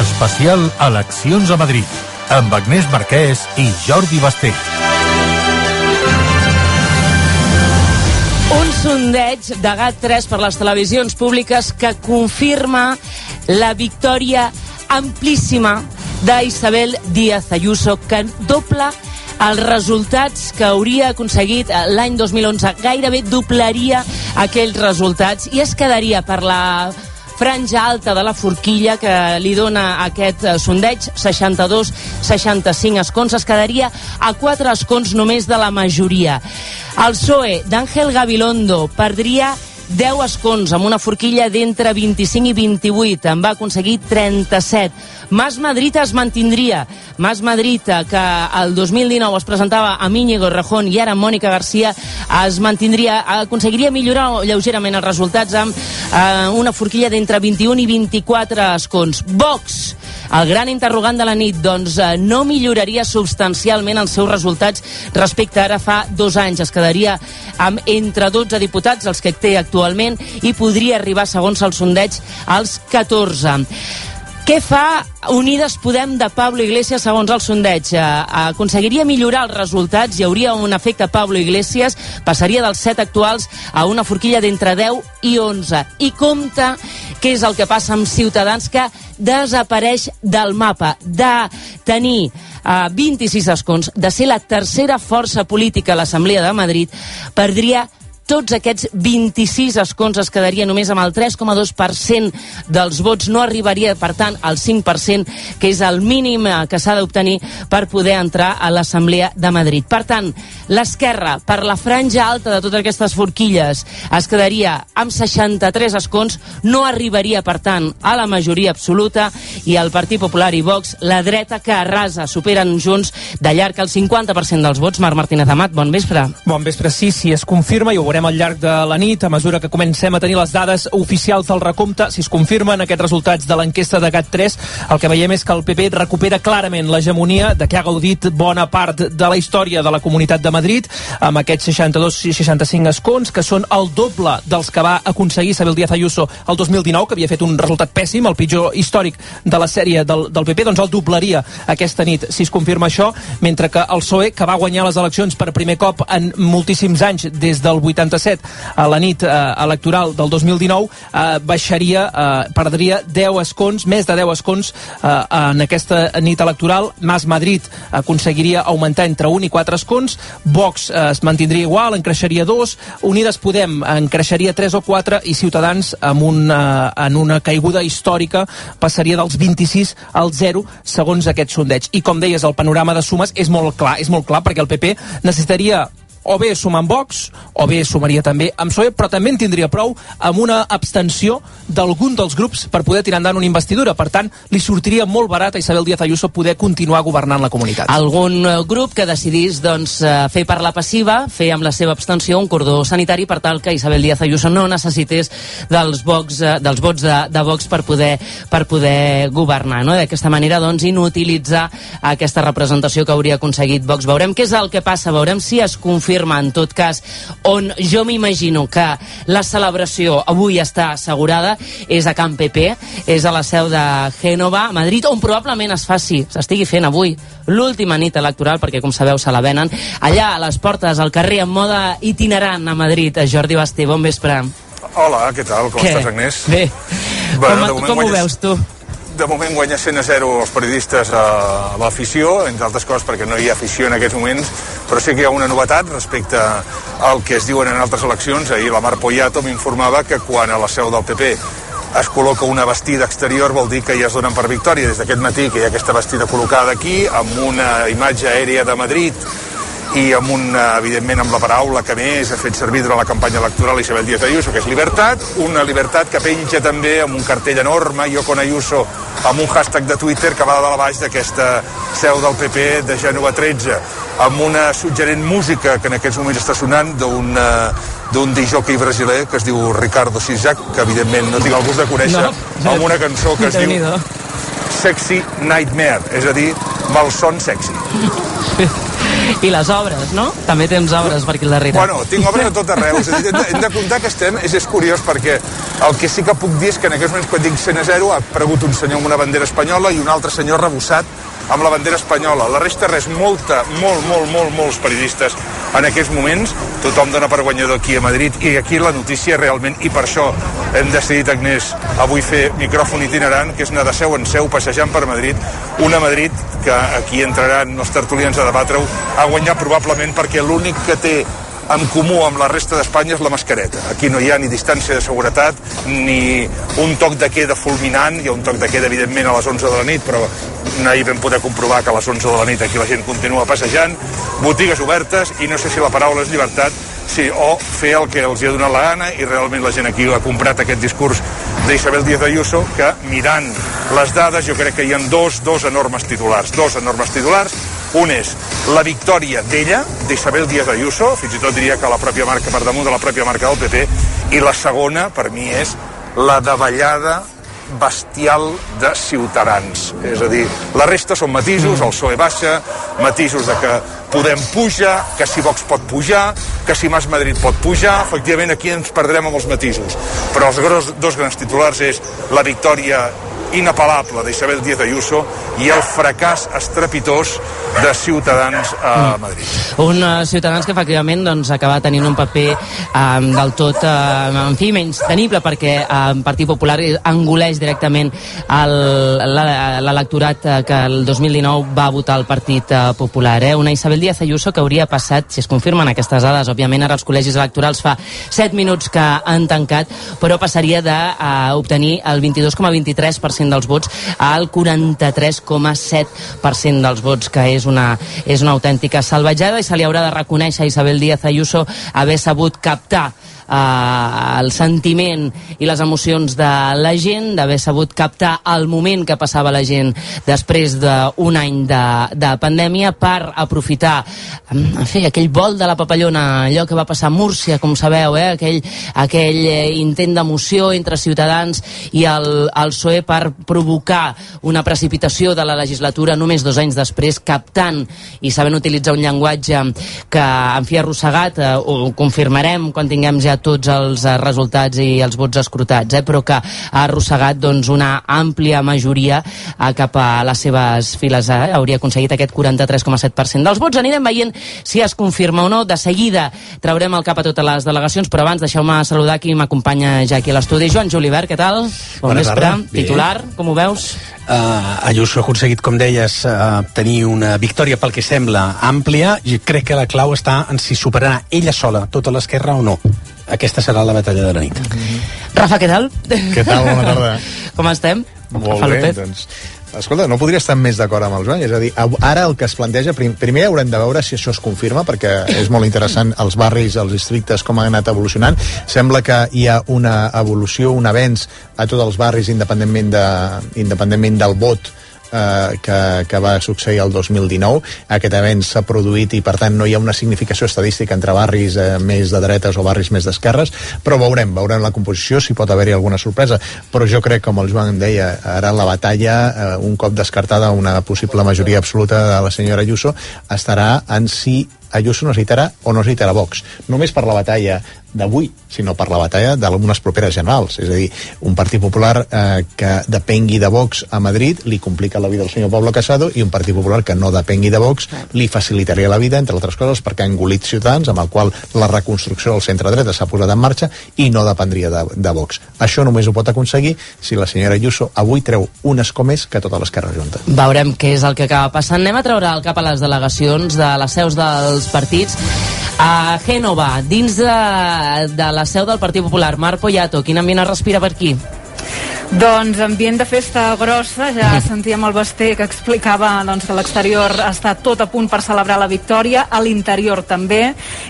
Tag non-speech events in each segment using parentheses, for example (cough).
Especial Eleccions a Madrid, amb Agnès Marquès i Jordi Basté. Un sondeig de GAT3 per les televisions públiques que confirma la victòria amplíssima d'Isabel Díaz Ayuso, que dobla els resultats que hauria aconseguit l'any 2011. Gairebé doblaria aquells resultats i es quedaria per la franja alta de la forquilla que li dona aquest eh, sondeig, 62-65 escons, es quedaria a 4 escons només de la majoria. El PSOE d'Àngel Gabilondo perdria 10 escons amb una forquilla d'entre 25 i 28. En va aconseguir 37. Mas Madrid es mantindria. Mas Madrid, eh, que el 2019 es presentava a Íñigo Rejón i ara Mònica Garcia, es mantindria, aconseguiria millorar lleugerament els resultats amb eh, una forquilla d'entre 21 i 24 escons. Vox, el gran interrogant de la nit, doncs eh, no milloraria substancialment els seus resultats respecte ara fa dos anys. Es quedaria amb entre 12 diputats, els que té actualment, i podria arribar, segons el sondeig, als 14. Què fa Unides Podem de Pablo Iglesias segons el sondeig? Eh, aconseguiria millorar els resultats, hi hauria un efecte Pablo Iglesias, passaria dels 7 actuals a una forquilla d'entre 10 i 11. I compta què és el que passa amb Ciutadans que desapareix del mapa, de tenir uh, 26 escons, de ser la tercera força política a l'Assemblea de Madrid, perdria tots aquests 26 escons es quedaria només amb el 3,2% dels vots, no arribaria, per tant, al 5%, que és el mínim eh, que s'ha d'obtenir per poder entrar a l'Assemblea de Madrid. Per tant, l'esquerra, per la franja alta de totes aquestes forquilles, es quedaria amb 63 escons, no arribaria, per tant, a la majoria absoluta, i el Partit Popular i Vox, la dreta que arrasa, superen junts de llarg el 50% dels vots. Marc Martínez Amat, bon vespre. Bon vespre, sí, si es confirma, i ho veurem veurem al llarg de la nit, a mesura que comencem a tenir les dades oficials del recompte, si es confirmen aquests resultats de l'enquesta de GAT3, el que veiem és que el PP recupera clarament l'hegemonia de què ha gaudit bona part de la història de la Comunitat de Madrid, amb aquests 62 i 65 escons, que són el doble dels que va aconseguir Isabel Díaz Ayuso el 2019, que havia fet un resultat pèssim, el pitjor històric de la sèrie del, del PP, doncs el doblaria aquesta nit, si es confirma això, mentre que el PSOE, que va guanyar les eleccions per primer cop en moltíssims anys, des del 80 77 a la nit eh, electoral del 2019 eh, baixaria, eh, perdria 10 escons, més de 10 escons eh, en aquesta nit electoral. Mas Madrid aconseguiria augmentar entre 1 i 4 escons, Vox eh, es mantindria igual, en creixeria 2, Unides Podem en creixeria 3 o 4 i Ciutadans amb una, en una caiguda històrica passaria dels 26 al 0 segons aquest sondeig. I com deies, el panorama de sumes és molt clar, és molt clar perquè el PP necessitaria o bé sumar amb Vox, o bé sumaria també amb PSOE, però també en tindria prou amb una abstenció d'algun dels grups per poder tirar endavant una investidura. Per tant, li sortiria molt barat a Isabel Díaz Ayuso poder continuar governant la comunitat. Algun eh, grup que decidís doncs, eh, fer per la passiva, fer amb la seva abstenció un cordó sanitari per tal que Isabel Díaz Ayuso no necessités dels, Vox, eh, dels vots de, de Vox per poder, per poder governar. No? D'aquesta manera, doncs, inutilitzar aquesta representació que hauria aconseguit Vox. Veurem què és el que passa, veurem si es confia confirma, en tot cas, on jo m'imagino que la celebració avui està assegurada és a Camp PP, és a la seu de Gènova, a Madrid, on probablement es faci, s'estigui fent avui, l'última nit electoral, perquè com sabeu se la venen, allà a les portes, al carrer, en moda itinerant a Madrid. A Jordi Basté, bon vespre. Hola, què tal? Com què? estàs, Agnès? Bé. Bueno, com, com ho veus tu? De moment guanya 100 a 0 els periodistes a l'afició, entre altres coses perquè no hi ha afició en aquests moments, però sí que hi ha una novetat respecte al que es diuen en altres eleccions. Ahir la Mar Poyato m'informava que quan a la seu del PP es col·loca una vestida exterior vol dir que ja es donen per victòria. Des d'aquest matí que hi ha aquesta vestida col·locada aquí, amb una imatge aèria de Madrid i amb una, evidentment amb la paraula que més ha fet servir durant la campanya electoral Isabel Díaz Ayuso, que és llibertat, una llibertat que penja també amb un cartell enorme, jo con Ayuso, amb un hashtag de Twitter que va de la baix d'aquesta seu del PP de Genova 13, amb una suggerent música que en aquests moments està sonant d'un d'un disjockey brasiler que es diu Ricardo Sisac, que evidentment no tinc el gust de conèixer, no, amb una cançó que es diu Sexy Nightmare, és a dir, malson sexy. (laughs) I les obres, no? També tens obres per aquí al darrere. Bueno, tinc obres a tot arreu. És dir, hem, de, hem de comptar que estem... És, és curiós perquè el que sí que puc dir és que en aquests moments quan dic 100 a 0 ha aparegut un senyor amb una bandera espanyola i un altre senyor rebossat amb la bandera espanyola. La resta res, molta, molt, molt, molt, molts periodistes en aquests moments. Tothom dona per guanyador aquí a Madrid i aquí la notícia realment, i per això hem decidit, Agnès, avui fer micròfon itinerant, que és anar de seu en seu passejant per Madrid, una Madrid que aquí entraran els tertulians a debatre-ho, ha guanyat probablement perquè l'únic que té en comú amb la resta d'Espanya és la mascareta. Aquí no hi ha ni distància de seguretat, ni un toc de queda fulminant, hi ha un toc de queda evidentment a les 11 de la nit, però ahir vam poder comprovar que a les 11 de la nit aquí la gent continua passejant, botigues obertes, i no sé si la paraula és llibertat, sí, o fer el que els hi ha donat la gana, i realment la gent aquí ha comprat aquest discurs d'Isabel Díaz Ayuso, que mirant les dades jo crec que hi ha dos, dos enormes titulars, dos enormes titulars, un és la victòria d'ella, d'Isabel Díaz Ayuso, fins i tot diria que la pròpia marca per damunt de la pròpia marca del PP, i la segona, per mi, és la davallada bestial de Ciutadans. És a dir, la resta són matisos, el PSOE baixa, matisos de que Podem puja, que si Vox pot pujar, que si Mas Madrid pot pujar, efectivament aquí ens perdrem amb els matisos. Però els gros, dos grans titulars és la victòria inapel·lable d'Isabel Díaz Ayuso i el fracàs estrepitós de Ciutadans a Madrid. Un uh, Ciutadans que efectivament doncs, acaba tenint un paper um, del tot, uh, en fi, menys tenible perquè el um, Partit Popular engoleix directament l'electorat uh, que el 2019 va votar el Partit uh, Popular. Eh? Una Isabel Díaz Ayuso que hauria passat, si es confirmen aquestes dades, òbviament ara els col·legis electorals fa 7 minuts que han tancat, però passaria d'obtenir uh, el 22,23% dels vots al 43,7% dels vots, que és una, és una autèntica salvatjada i se li haurà de reconèixer a Isabel Díaz Ayuso haver sabut captar eh, el sentiment i les emocions de la gent, d'haver sabut captar el moment que passava la gent després d'un any de, de pandèmia per aprofitar en fi, aquell vol de la papallona, allò que va passar a Múrcia, com sabeu, eh? aquell, aquell eh, intent d'emoció entre Ciutadans i el, el PSOE per provocar una precipitació de la legislatura només dos anys després, captant i sabent utilitzar un llenguatge que, en fi, arrossegat, eh, ho confirmarem quan tinguem ja tots els eh, resultats i els vots escrutats, eh, però que ha arrossegat doncs, una àmplia majoria eh, cap a les seves files. Eh? Hauria aconseguit aquest 43,7% dels vots. Anirem veient si es confirma o no. De seguida traurem el cap a totes les delegacions, però abans deixeu-me saludar qui m'acompanya ja aquí a l'estudi. Joan Julivert, què tal? Bon Bona vespre. tarda. Titular, com ho veus? Uh, Ayuso ha aconseguit, com deies, uh, tenir una victòria pel que sembla àmplia i crec que la clau està en si superarà ella sola tota l'esquerra o no. Aquesta serà la batalla de la nit. Rafa, què tal? Què tal? Bona tarda. (laughs) Com estem? Molt Rafa bé, López. doncs... Escolta, no podria estar més d'acord amb el Joan. És a dir, ara el que es planteja... Prim, primer haurem de veure si això es confirma, perquè és molt interessant els barris, els districtes, com han anat evolucionant. Sembla que hi ha una evolució, un avenç a tots els barris, independentment, de, independentment del vot eh, que, que va succeir el 2019. Aquest avenç s'ha produït i, per tant, no hi ha una significació estadística entre barris eh, més de dretes o barris més d'esquerres, però veurem, veurem la composició, si pot haver-hi alguna sorpresa. Però jo crec, com el Joan deia, ara la batalla, eh, un cop descartada una possible majoria absoluta de la senyora Ayuso, estarà en si Ayuso necessitarà o no necessitarà Vox. Només per la batalla d'avui, sinó per la batalla d'algunes properes generals. És a dir, un Partit Popular eh, que depengui de Vox a Madrid li complica la vida al senyor Pablo Casado i un Partit Popular que no depengui de Vox li facilitaria la vida, entre altres coses, perquè ha engolit Ciutadans, amb el qual la reconstrucció del centre-dreta s'ha posat en marxa i no dependria de, de Vox. Això només ho pot aconseguir si la senyora Ayuso avui treu un escó més que tota l'esquerra junta. Veurem què és el que acaba passant. Anem a treure el cap a les delegacions de les seus dels partits. A Gènova, dins de, de la seu del Partit Popular, Marc Poyato, quin ambient es respira per aquí? Doncs ambient de festa grossa, ja (laughs) sentíem el Basté que explicava doncs, que l'exterior està tot a punt per celebrar la victòria, a l'interior també,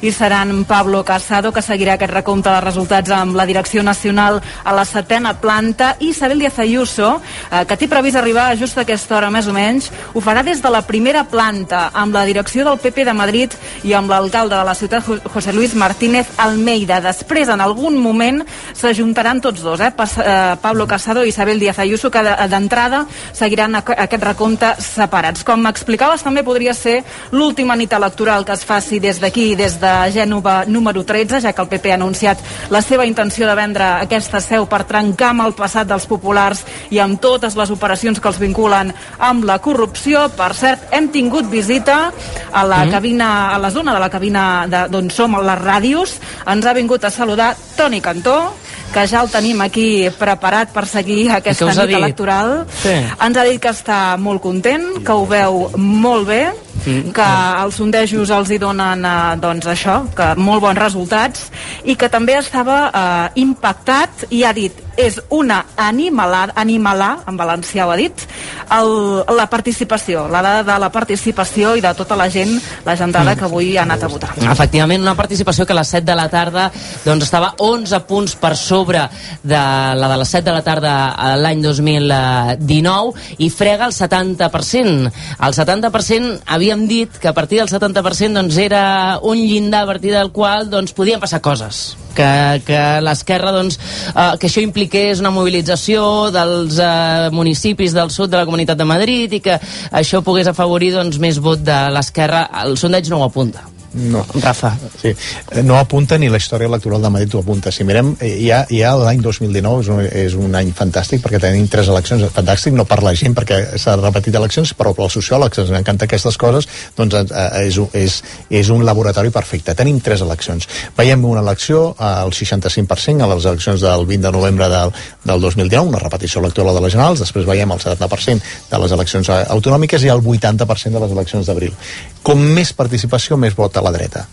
i seran Pablo Casado, que seguirà aquest recompte de resultats amb la direcció nacional a la setena planta, i Isabel Díaz Ayuso, eh, que té previst arribar just a aquesta hora més o menys, ho farà des de la primera planta, amb la direcció del PP de Madrid i amb l'alcalde de la ciutat, Jo- José Luis Martínez Almeida. Després, en algun moment, s'ajuntaran tots dos, eh? Pas, eh Pablo Casado i Isabel Díaz Ayuso, que d'entrada seguiran aquest recompte separats. Com explicaves, també podria ser l'última nit electoral que es faci des d'aquí, des de Gènova número 13, ja que el PP ha anunciat la seva intenció de vendre aquesta seu per trencar amb el passat dels populars i amb totes les operacions que els vinculen amb la corrupció. Per cert, hem tingut visita a la mm. cabina, a la zona de la cabina d'on som les ràdios. Ens ha vingut a saludar Toni Cantó, que ja el tenim aquí preparat per seguir aquesta nit electoral. Sí. Ens ha dit que està molt content, que ho veu molt bé, mm. que els sondejos els hi donen eh, doncs això, que molt bons resultats i que també estava eh, impactat i ha dit és una animalada, animalà, en valencià ho ha dit, el, la participació, la dada de la participació i de tota la gent, la gentada que avui ha anat a votar. Efectivament, una participació que a les 7 de la tarda doncs, estava 11 punts per sobre de la de les 7 de la tarda l'any 2019 i frega el 70%. El 70% havíem dit que a partir del 70% doncs, era un llindar a partir del qual doncs, podien passar coses que, que l'esquerra doncs, eh, que això impliqués una mobilització dels eh, municipis del sud de la Comunitat de Madrid i que això pogués afavorir doncs, més vot de l'esquerra. El sondeig no ho apunta no. Rafa. Sí. No apunta ni la història electoral de Madrid ho apunta. Si mirem, eh, ja, ja l'any 2019 és un, és un any fantàstic perquè tenim tres eleccions. Fantàstic no per la gent perquè s'ha repetit eleccions, però per als sociòlegs ens encanta aquestes coses, doncs eh, és, és, és un laboratori perfecte. Tenim tres eleccions. Veiem una elecció al 65% a les eleccions del 20 de novembre del, del 2019, una repetició electoral de les generals, després veiem el 70% de les eleccions autonòmiques i el 80% de les eleccions d'abril. Com més participació, més vot a la dreta.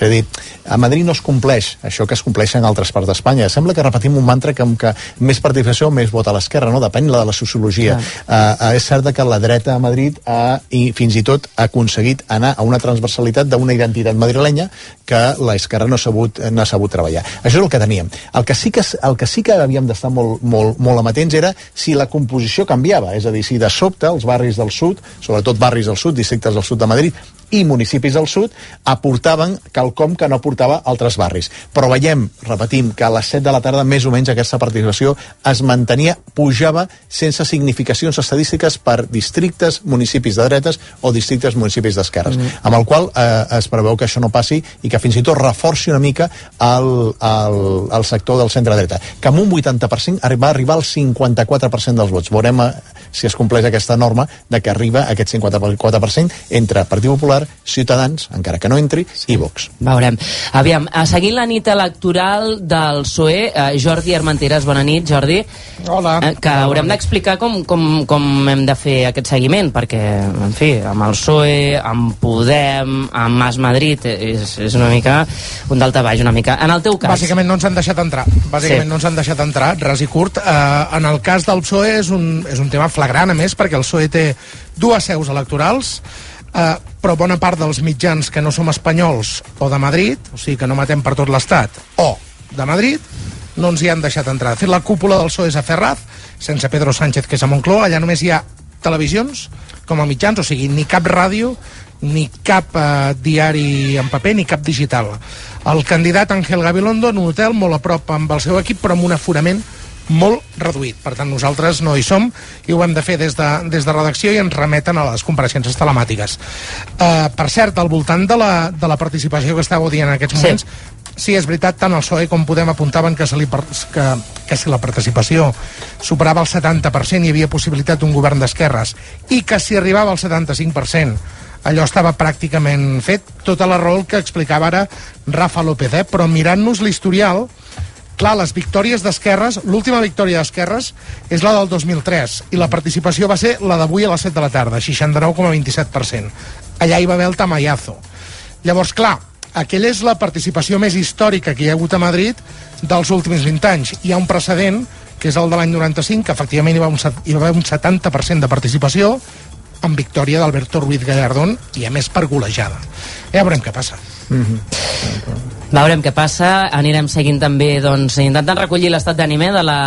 És a dir, a Madrid no es compleix això que es compleix en altres parts d'Espanya. Sembla que repetim un mantra que, que més participació més vot a l'esquerra, no? Depèn de la sociologia. Uh, uh, és cert que la dreta a Madrid ha, i fins i tot ha aconseguit anar a una transversalitat d'una identitat madrilenya que l'esquerra no, ha sabut, no ha sabut treballar. Això és el que teníem. El que sí que, el que, sí que havíem d'estar molt, molt, molt amatents era si la composició canviava, és a dir, si de sobte els barris del sud, sobretot barris del sud, districtes del sud de Madrid, i municipis del sud aportaven quelcom que no aportava altres barris. Però veiem, repetim, que a les 7 de la tarda més o menys aquesta participació es mantenia, pujava sense significacions estadístiques per districtes, municipis de dretes o districtes, municipis d'esquerres. Mm. Amb el qual eh, es preveu que això no passi i que fins i tot reforci una mica el, el, el sector del centre-dreta, que amb un 80% va arribar al 54% dels vots. Veurem eh, si es compleix aquesta norma de que arriba a aquest 54% entre Partit Popular, Ciutadans, encara que no entri, sí. i Vox. Veurem. Aviam, seguint la nit electoral del PSOE, eh, Jordi Armenteres, bona nit, Jordi. Hola. Eh, que Hola, haurem d'explicar com, com, com hem de fer aquest seguiment, perquè, en fi, amb el PSOE, amb Podem, amb Mas Madrid, és, és una mica un baix, una mica. En el teu cas... Bàsicament no ens han deixat entrar. Bàsicament sí. no ens han deixat entrar, res i curt. Eh, en el cas del PSOE és un, és un tema flagrant, a més, perquè el PSOE té dues seus electorals, eh, però bona part dels mitjans que no som espanyols o de Madrid, o sigui que no matem per tot l'Estat, o de Madrid, no ens hi han deixat entrar. De fet, la cúpula del PSOE és a Ferraz, sense Pedro Sánchez, que és a Moncloa, allà només hi ha televisions com a mitjans, o sigui, ni cap ràdio, ni cap eh, diari en paper, ni cap digital. El candidat Ángel Gabilondo en un hotel molt a prop amb el seu equip, però amb un aforament molt reduït. Per tant, nosaltres no hi som i ho hem de fer des de, des de redacció i ens remeten a les compareixences telemàtiques. Uh, per cert, al voltant de la, de la participació que estàveu dient en aquests moments, sí. sí, és veritat, tant el PSOE com Podem apuntaven que, se li, que, que si la participació superava el 70% hi havia possibilitat d'un govern d'esquerres i que si arribava al 75% allò estava pràcticament fet, tota la raó que explicava ara Rafa López, eh? però mirant-nos l'historial, clar, les victòries d'esquerres, l'última victòria d'esquerres és la del 2003 i la participació va ser la d'avui a les 7 de la tarda, 69,27%. Allà hi va haver el tamayazo. Llavors, clar, aquella és la participació més històrica que hi ha hagut a Madrid dels últims 20 anys. Hi ha un precedent, que és el de l'any 95, que efectivament hi va, un, hi va haver un 70% de participació, amb victòria d'Alberto Ruiz Gallardón i a més per golejada. Ja veurem què passa. Mm -hmm. Veurem què passa, anirem seguint també doncs, intentant recollir l'estat d'ànim de la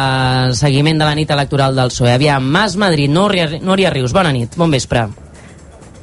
seguiment de la nit electoral del PSOE. Aviam, Mas Madrid, Núria, Núria Rius, bona nit, bon vespre.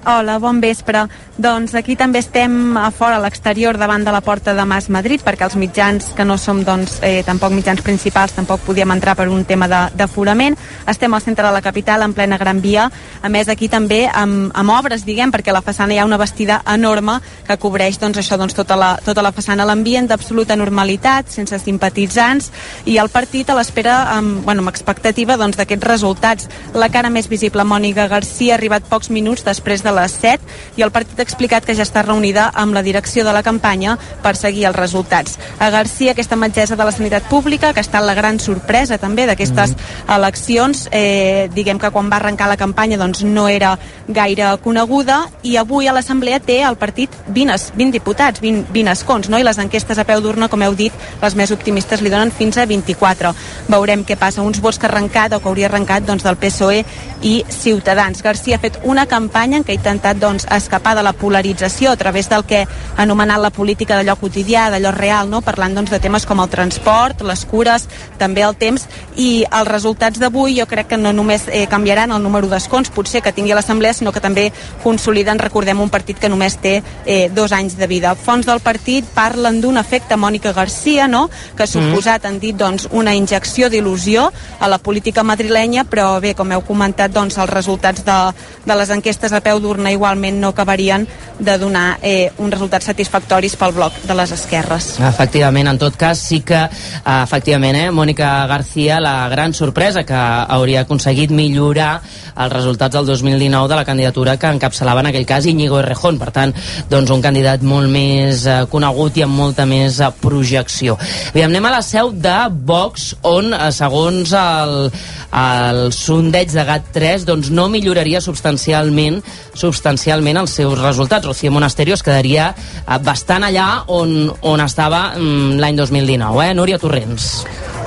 Hola, bon vespre. Doncs aquí també estem a fora, a l'exterior, davant de la porta de Mas Madrid, perquè els mitjans que no som doncs, eh, tampoc mitjans principals tampoc podíem entrar per un tema d'aforament. Estem al centre de la capital, en plena Gran Via. A més, aquí també amb, amb obres, diguem, perquè a la façana hi ha una vestida enorme que cobreix doncs, això, doncs, tota, la, tota la façana. L'ambient d'absoluta normalitat, sense simpatitzants, i el partit a l'espera amb, bueno, amb expectativa doncs, d'aquests doncs, resultats. La cara més visible, Mònica Garcia, ha arribat pocs minuts després de les 7 i el partit ha explicat que ja està reunida amb la direcció de la campanya per seguir els resultats. A Garcia, aquesta metgessa de la sanitat pública, que ha estat la gran sorpresa també d'aquestes mm. eleccions, eh, diguem que quan va arrencar la campanya doncs, no era gaire coneguda i avui a l'Assemblea té el partit 20, 20 diputats, 20, 20 escons, no? i les enquestes a peu d'urna, com heu dit, les més optimistes li donen fins a 24. Veurem què passa. Uns vots que ha arrencat o que hauria arrencat doncs, del PSOE i Ciutadans. Garcia ha fet una campanya en què ha intentat doncs, escapar de la polarització a través del que ha anomenat la política d'allò quotidià, d'allò real, no? parlant doncs, de temes com el transport, les cures, també el temps, i els resultats d'avui jo crec que no només eh, canviaran el número d'escons, potser que tingui l'Assemblea, sinó que també consoliden, recordem, un partit que només té eh, dos anys de vida. Fons del partit parlen d'un efecte Mònica Garcia, no? que ha mm. suposat, han dit, doncs, una injecció d'il·lusió a la política madrilenya, però bé, com heu comentat, doncs, els resultats de, de les enquestes a peu d'urna igualment no acabarien de donar eh, uns resultats satisfactoris pel bloc de les esquerres. Efectivament, en tot cas, sí que, eh, efectivament, eh, Mònica García, la gran sorpresa que hauria aconseguit millorar els resultats del 2019 de la candidatura que encapçalava en aquell cas Íñigo Errejón. Per tant, doncs un candidat molt més eh, conegut i amb molta més eh, projecció. Aviam, anem a la seu de Vox, on, eh, segons el, el sondeig de GAT3, doncs no milloraria substancialment substancialment els seus resultats. Rocío Monasterio es quedaria eh, bastant allà on, on estava mm, l'any 2019, eh? Núria Torrents.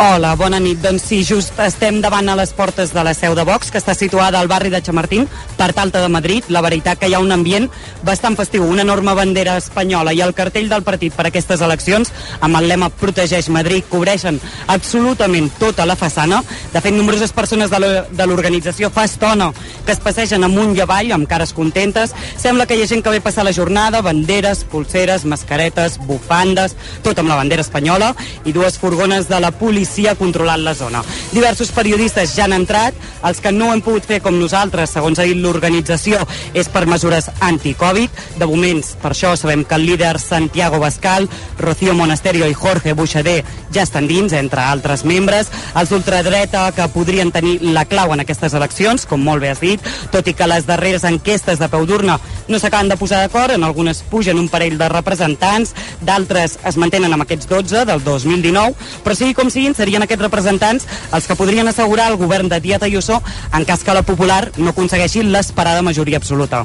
Hola, bona nit. Doncs sí, just estem davant a les portes de la seu de Vox, que està situada al barri de Chamartín, part alta de Madrid. La veritat que hi ha un ambient bastant festiu, una enorme bandera espanyola i el cartell del partit per aquestes eleccions, amb el lema Protegeix Madrid, cobreixen absolutament tota la façana. De fet, nombroses persones de l'organització fa estona que es passegen amunt i avall amb cares contentes. Sembla que hi ha gent que ve passar la jornada, banderes, pulseres, mascaretes, bufandes, tot amb la bandera espanyola i dues furgones de la policia controlant la zona. Diversos periodistes ja han entrat, els que no hem pogut fer com nosaltres, segons ha dit l'organització, és per mesures anti-Covid. De moments, per això sabem que el líder Santiago Bascal, Rocío Monasterio i Jorge Buixader ja estan dins, entre altres membres. Els d'ultradreta que podrien tenir la clau en aquestes eleccions, com molt bé has dit, tot i que les darreres enquestes de peu d'urna no s'acaben de posar d'acord, en algunes pugen un parell de representants, d'altres es mantenen amb aquests 12 del 2019, però sigui com siguin, serien aquests representants els que podrien assegurar el govern de Díaz Ayuso en cas que la Popular no aconsegueixi l'esperada majoria absoluta.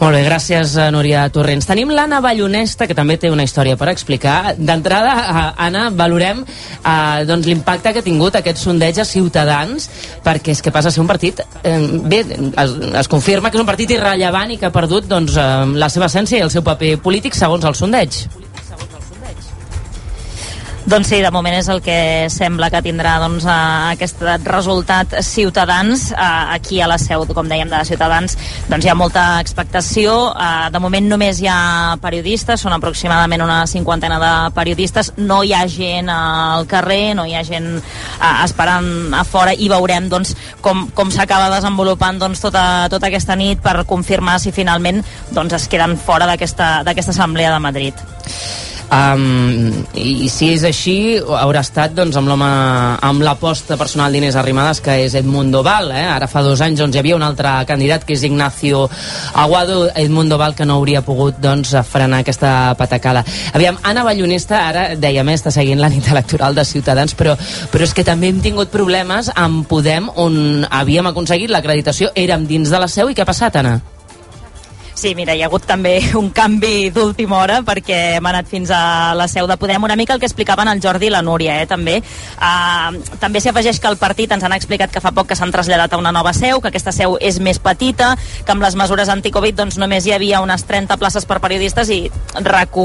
Molt bé, gràcies, eh, Núria Torrents. Tenim l'Anna Ballonesta, que també té una història per explicar. D'entrada, eh, Anna, valorem eh, doncs, l'impacte que ha tingut aquest sondeig a Ciutadans, perquè és que passa a ser un partit... Eh, bé, es, es confirma que és un partit irrellevant i que ha perdut doncs, eh, la seva essència i el seu paper polític segons el sondeig. Doncs sí, de moment és el que sembla que tindrà doncs, aquest resultat Ciutadans aquí a la seu, com dèiem, de Ciutadans. Doncs hi ha molta expectació. De moment només hi ha periodistes, són aproximadament una cinquantena de periodistes. No hi ha gent al carrer, no hi ha gent esperant a fora i veurem doncs, com, com s'acaba desenvolupant doncs, tota, tota aquesta nit per confirmar si finalment doncs, es queden fora d'aquesta assemblea de Madrid. Um, i, i si és així haurà estat doncs, amb l'home amb l'aposta personal d'Inés Arrimadas que és Edmundo Val eh? ara fa dos anys doncs, hi havia un altre candidat que és Ignacio Aguado Edmundo Val que no hauria pogut doncs, frenar aquesta patacada aviam, Anna Ballonesta ara dèiem eh, està seguint la nit electoral de Ciutadans però, però és que també hem tingut problemes amb Podem on havíem aconseguit l'acreditació érem dins de la seu i què ha passat Anna? Sí, mira, hi ha hagut també (laughs) un canvi d'última hora perquè hem anat fins a la seu de Podem. Una mica el que explicaven el Jordi i la Núria, eh, també. Uh, també s'hi afegeix que el partit ens han explicat que fa poc que s'han traslladat a una nova seu, que aquesta seu és més petita, que amb les mesures anticovid doncs, només hi havia unes 30 places per periodistes i rac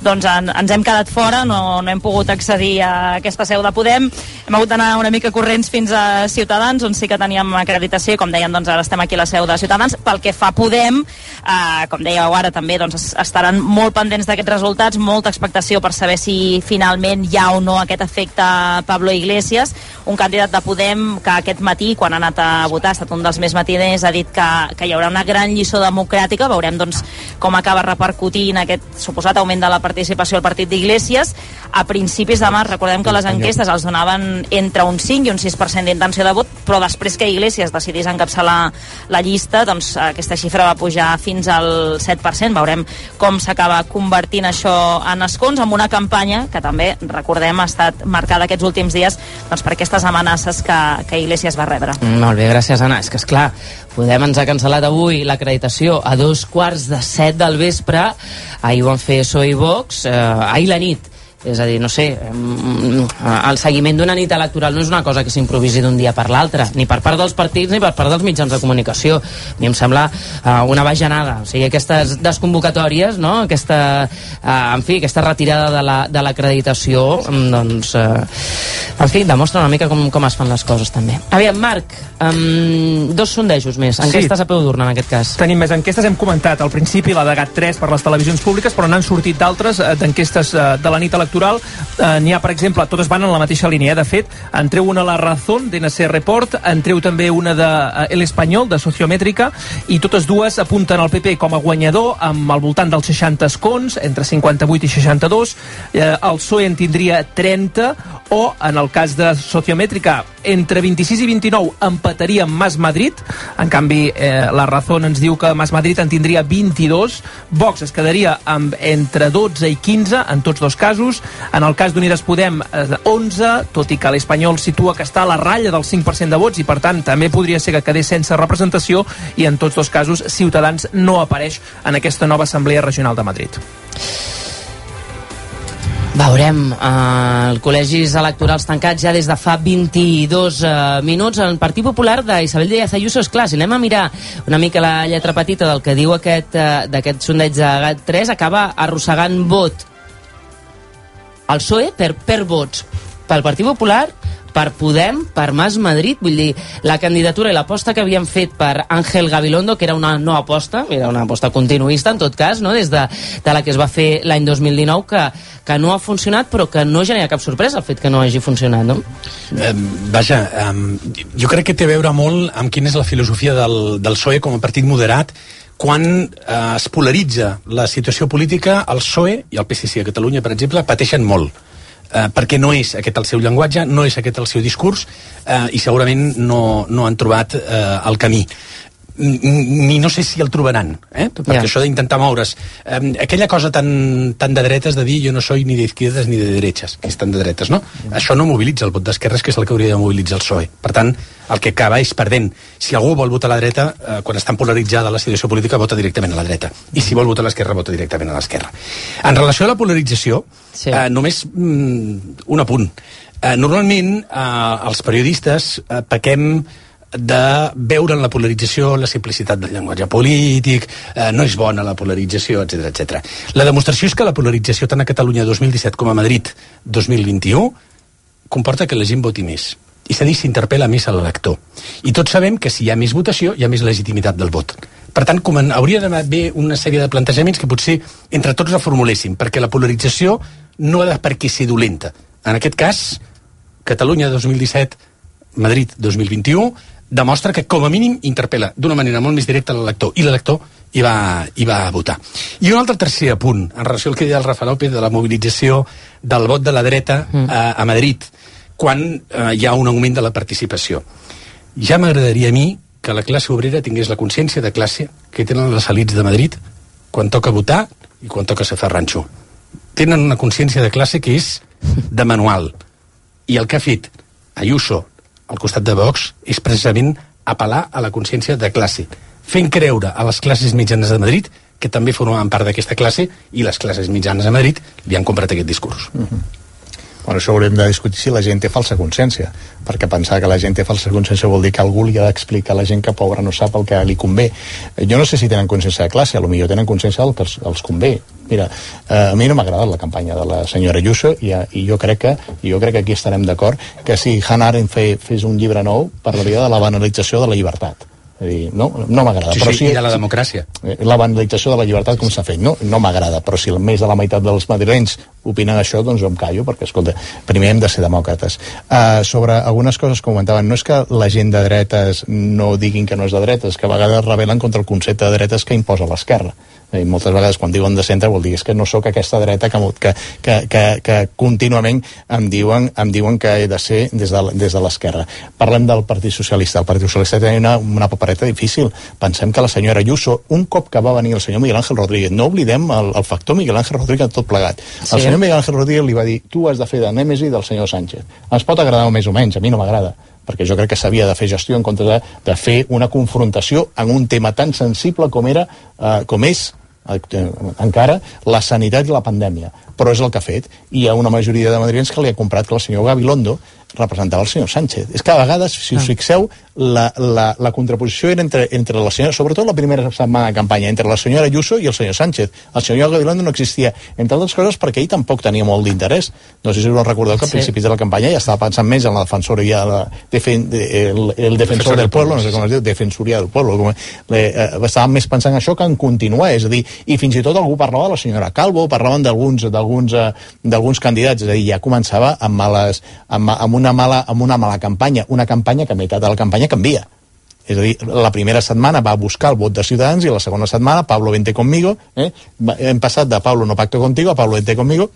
doncs, en, ens hem quedat fora, no, no hem pogut accedir a aquesta seu de Podem. Hem hagut d'anar una mica corrents fins a Ciutadans, on sí que teníem acreditació com deien, doncs, ara estem aquí a la seu de Ciutadans. Pel que fa Podem, uh, Uh, com dèieu ara també doncs, estaran molt pendents d'aquests resultats, molta expectació per saber si finalment hi ha o no aquest efecte Pablo Iglesias, un candidat de Podem que aquest matí, quan ha anat a votar, ha estat un dels més matiners, ha dit que, que hi haurà una gran lliçó democràtica, veurem doncs, com acaba repercutint aquest suposat augment de la participació al partit d'Iglesias. A principis de març, recordem que les enquestes els donaven entre un 5 i un 6% d'intenció de vot, però després que Iglesias decidís encapçalar la llista, doncs aquesta xifra va pujar fins al 7%. Veurem com s'acaba convertint això en escons amb una campanya que també, recordem, ha estat marcada aquests últims dies doncs, per aquestes amenaces que, que Iglesias va rebre. Molt bé, gràcies, Anna. És que, és clar, Podem ens ha cancel·lat avui l'acreditació a dos quarts de set del vespre. Ahir ho van fer PSOE i Vox, eh, ahir la nit és a dir, no sé, el seguiment d'una nit electoral no és una cosa que s'improviси d'un dia per l'altre, ni per part dels partits ni per part dels mitjans de comunicació. A mi em sembla uh, una bajanada. O sigui, aquestes desconvocatòries, no? aquesta, uh, en fi, aquesta retirada de l'acreditació, la, mm, doncs, uh, en fi, demostra una mica com, com es fan les coses, també. Aviam, Marc, um, dos sondejos més, enquestes sí. a peu d'urna, en aquest cas. Tenim més enquestes, hem comentat al principi la de GAT3 per les televisions públiques, però n'han sortit d'altres d'enquestes de la nit electoral electoral eh, n'hi ha, per exemple, totes van en la mateixa línia. Eh? De fet, en treu una La Razón, d'NC Report, en treu també una de eh, El Espanyol, de Sociomètrica, i totes dues apunten al PP com a guanyador amb al voltant dels 60 escons, entre 58 i 62. Eh, el PSOE en tindria 30, o, en el cas de Sociomètrica, entre 26 i 29 empataria amb Mas Madrid. En canvi, eh, la Razón ens diu que Mas Madrid en tindria 22. Vox es quedaria amb entre 12 i 15 en tots dos casos. En el cas d'Unides Podem, eh, 11, tot i que l'Espanyol situa que està a la ratlla del 5% de vots i, per tant, també podria ser que quedés sense representació i, en tots dos casos, Ciutadans no apareix en aquesta nova Assemblea Regional de Madrid. Veurem eh, el col·legis electorals tancats ja des de fa 22 eh, minuts. El Partit Popular d'Isabel Díaz Ayuso, és clar, si anem a mirar una mica la lletra petita del que diu aquest, eh, d'aquest sondeig de GAT3, acaba arrossegant vot al PSOE per, per vots pel Partit Popular per Podem, per Mas Madrid, vull dir, la candidatura i l'aposta que havien fet per Àngel Gabilondo, que era una no aposta, era una aposta continuista en tot cas, no? des de, de la que es va fer l'any 2019, que, que no ha funcionat, però que no genera cap sorpresa el fet que no hagi funcionat, no? Eh, vaja, eh, jo crec que té a veure molt amb quina és la filosofia del, del PSOE com a partit moderat quan eh, es polaritza la situació política, el PSOE i el PSC a Catalunya, per exemple, pateixen molt eh, perquè no és aquest el seu llenguatge, no és aquest el seu discurs eh, i segurament no, no han trobat eh, el camí ni no sé si el trobaran, eh? perquè yeah. això d'intentar moure's. Eh, aquella cosa tan, tan de dretes de dir jo no soy ni d'izquierdes ni de derechas, que és tan de dretes, no? Yeah. Això no mobilitza el vot d'esquerres, que és el que hauria de mobilitzar el PSOE. Per tant, el que acaba és perdent. Si algú vol votar a la dreta, eh, quan està polaritzada la situació política, vota directament a la dreta. I si vol votar a l'esquerra, vota directament a l'esquerra. En relació a la polarització, sí. eh, només mm, un apunt. Eh, normalment, eh, els periodistes eh, pequem de veure en la polarització la simplicitat del llenguatge polític, eh, no és bona la polarització, etc etc. La demostració és que la polarització tant a Catalunya 2017 com a Madrid 2021 comporta que la gent voti més i s'ha dit s'interpel·la més a l'elector. I tots sabem que si hi ha més votació hi ha més legitimitat del vot. Per tant, com en, hauria d'haver una sèrie de plantejaments que potser entre tots reformuléssim, perquè la polarització no ha de per què ser dolenta. En aquest cas, Catalunya 2017, Madrid 2021, demostra que com a mínim interpel·la d'una manera molt més directa l'elector i l'elector hi va, hi va votar. I un altre tercer apunt en relació al que deia el Rafa López de la mobilització del vot de la dreta mm. a, a Madrid quan eh, hi ha un augment de la participació. Ja m'agradaria a mi que la classe obrera tingués la consciència de classe que tenen les elites de Madrid quan toca votar i quan toca ser ranxo. Tenen una consciència de classe que és de manual. I el que ha fet Ayuso al costat de Vox és precisament apel·lar a la consciència de classe, fent creure a les classes mitjanes de Madrid que també formaven part d'aquesta classe i les classes mitjanes de Madrid li han comprat aquest discurs. Uh -huh. Bueno, això haurem de discutir si la gent té falsa consciència, perquè pensar que la gent té falsa consciència vol dir que algú li ha d'explicar a la gent que pobra no sap el que li convé. Jo no sé si tenen consciència de classe, a lo millor tenen consciència del que els, els convé. Mira, eh, a mi no m'ha agradat la campanya de la senyora Ayuso i, eh, i jo crec que jo crec que aquí estarem d'acord que si Hannah Arendt fe, fes un llibre nou parlaria de la banalització de la llibertat dir, no, no m'agrada. Sí, però sí, sí, i de la democràcia. La banalització de la llibertat, com s'ha fet, no, no m'agrada, però si més de la meitat dels madrilenys opinen això, doncs jo em callo, perquè, escolta, primer hem de ser demòcrates. Uh, sobre algunes coses que comentaven, no és que la gent de dretes no diguin que no és de dretes, que a vegades rebel·len contra el concepte de dretes que imposa l'esquerra. I moltes vegades quan diuen de centre vol dir és que no sóc aquesta dreta que, que, que, que, que contínuament em diuen, em diuen que he de ser des de, des de l'esquerra. Parlem del Partit Socialista. El Partit Socialista tenia una, una papereta difícil. Pensem que la senyora Ayuso, un cop que va venir el senyor Miguel Ángel Rodríguez, no oblidem el, el factor Miguel Ángel Rodríguez tot plegat. Sí. El senyor Miguel Ángel Rodríguez li va dir tu has de fer de nèmesi del senyor Sánchez. Ens pot agradar més o menys, a mi no m'agrada perquè jo crec que s'havia de fer gestió en comptes de, de fer una confrontació en un tema tan sensible com era eh, com és encara la sanitat i la pandèmia. Però és el que ha fet i hi ha una majoria de madrilenys que li ha comprat que el senyor Gabilondo representava el senyor Sánchez. És que a vegades, si us fixeu, la, la, la contraposició era entre, entre la senyora, sobretot la primera setmana de campanya, entre la senyora Ayuso i el senyor Sánchez. El senyor Gabilondo no existia, entre altres coses perquè ell tampoc tenia molt d'interès. No sé si us recordeu que a Sí. principis de la campanya ja estava pensant més en la defensoria, la, defen, el, el defensor del pueblo, no sé com es diu, defensoria del pueblo. Com, le, eh, estàvem més pensant en això que en continuar, és a dir, i fins i tot algú parlava de la senyora Calvo, parlaven d'alguns d'alguns eh, d'alguns candidats, és a dir, ja començava amb, males, amb, amb, una mala, amb una mala campanya, una campanya que a meitat de la campanya canvia. És a dir, la primera setmana va buscar el vot de Ciutadans i la segona setmana Pablo vente conmigo, eh? Hem passat de Pablo no pacto contigo a Pablo vente conmigo,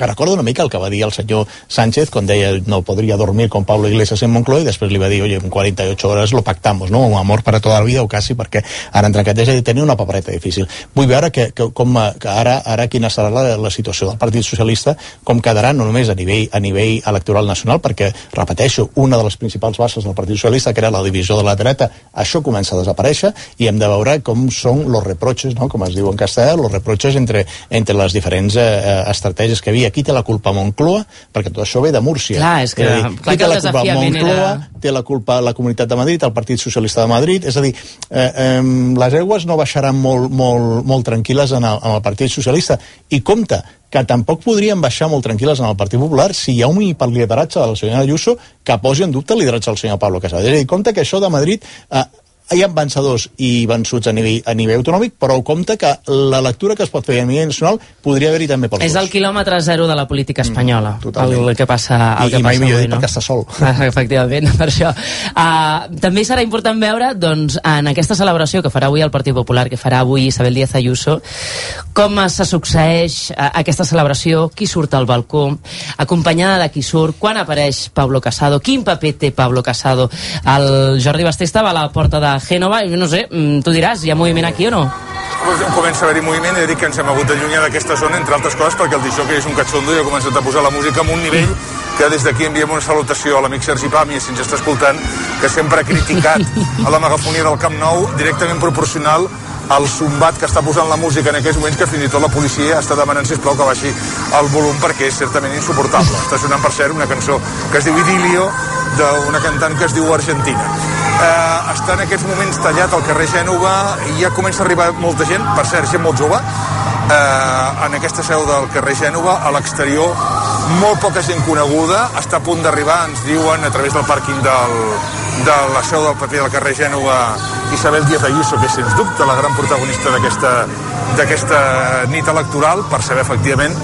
que recordo una mica el que va dir el senyor Sánchez quan deia no podria dormir con Pablo Iglesias en Moncloa i després li va dir, oye, en 48 horas lo pactamos, no? Un amor para toda la vida o quasi perquè ara han trencat, és a dir, tenia una papereta difícil. Vull veure que, que, com, que ara, ara quina serà la, la situació del Partit Socialista, com quedarà no només a nivell, a nivell electoral nacional, perquè, repeteixo, una de les principals bases del Partit Socialista, que era la divisió de la dreta, això comença a desaparèixer i hem de veure com són los reproches, no? com es diu en castellà, los reproches entre, entre les diferents eh, eh, estratègies que hi havia. Qui té la culpa? Moncloa? Perquè tot això ve de Múrcia. Clar, és que- a dir, clar qui que té la culpa? Moncloa, era- té la culpa la Comunitat de Madrid, el Partit Socialista de Madrid, és a dir, eh, eh, les aigües no baixaran molt, molt, molt tranquil·les en el, en el Partit Socialista. I compte, que tampoc podrien baixar molt tranquil·les en el Partit Popular si hi ha un hiperlideratge de la senyora Ayuso que posi en dubte el lideratge del senyor Pablo Casado. És a dir, compte que això de Madrid eh, hi ha vencedors i vençuts a nivell, a nivell autonòmic, però compte que la lectura que es pot fer a nivell nacional podria haver-hi també pels És dos. el quilòmetre zero de la política espanyola, Mm, totalment. el que passa, el I- que i mai passa millor avui, dit perquè està sol. Ah, (laughs) Efectivament, per això. Uh, també serà important veure, doncs, en aquesta celebració que farà avui el Partit Popular, que farà avui Isabel Díaz Ayuso, com se succeeix uh, aquesta celebració, qui surt al balcó, acompanyada de qui surt, quan apareix Pablo Casado, quin paper té Pablo Casado. El Jordi Basté estava a la porta de Gènova, i no sé, mm, tu diràs, hi ha moviment aquí o no? comença a haver-hi moviment i dir que ens hem hagut d'allunyar d'aquesta zona, entre altres coses, perquè el disjockey és un catxondo i ha començat a posar la música en un nivell que des d'aquí enviem una salutació a l'amic Sergi Pàmies, si ens està escoltant, que sempre ha criticat a la megafonia del Camp Nou directament proporcional al zumbat que està posant la música en aquests moments que fins i tot la policia està demanant, sisplau, que baixi el volum perquè és certament insuportable. Està sonant, per cert, una cançó que es diu Idilio d'una cantant que es diu Argentina. Eh, està en aquests moments tallat al carrer Gènova i ja comença a arribar molta gent, per cert, gent molt jove, eh, en aquesta seu del carrer Gènova, a l'exterior, molt poca gent coneguda, està a punt d'arribar, ens diuen, a través del pàrquing del, de la seu del paper del carrer Gènova, Isabel Díaz Ayuso, que és sens dubte la gran protagonista d'aquesta nit electoral, per saber efectivament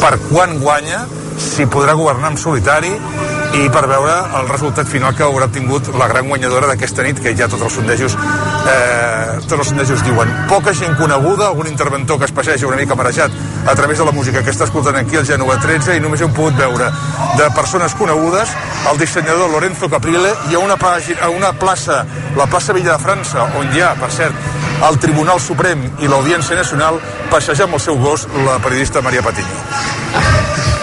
per quan guanya, si podrà governar en solitari i per veure el resultat final que haurà obtingut la gran guanyadora d'aquesta nit, que ja tots els sondejos eh, tots els sondejos diuen poca gent coneguda, algun interventor que es passeja una mica marejat a través de la música que està escoltant aquí al Genova 13 i només hem pogut veure de persones conegudes el dissenyador Lorenzo Caprile i a una, pàgina, a una plaça, la plaça Villa de França, on hi ha, per cert, el Tribunal Suprem i l'Audiència Nacional passejar amb el seu gos la periodista Maria Patiño.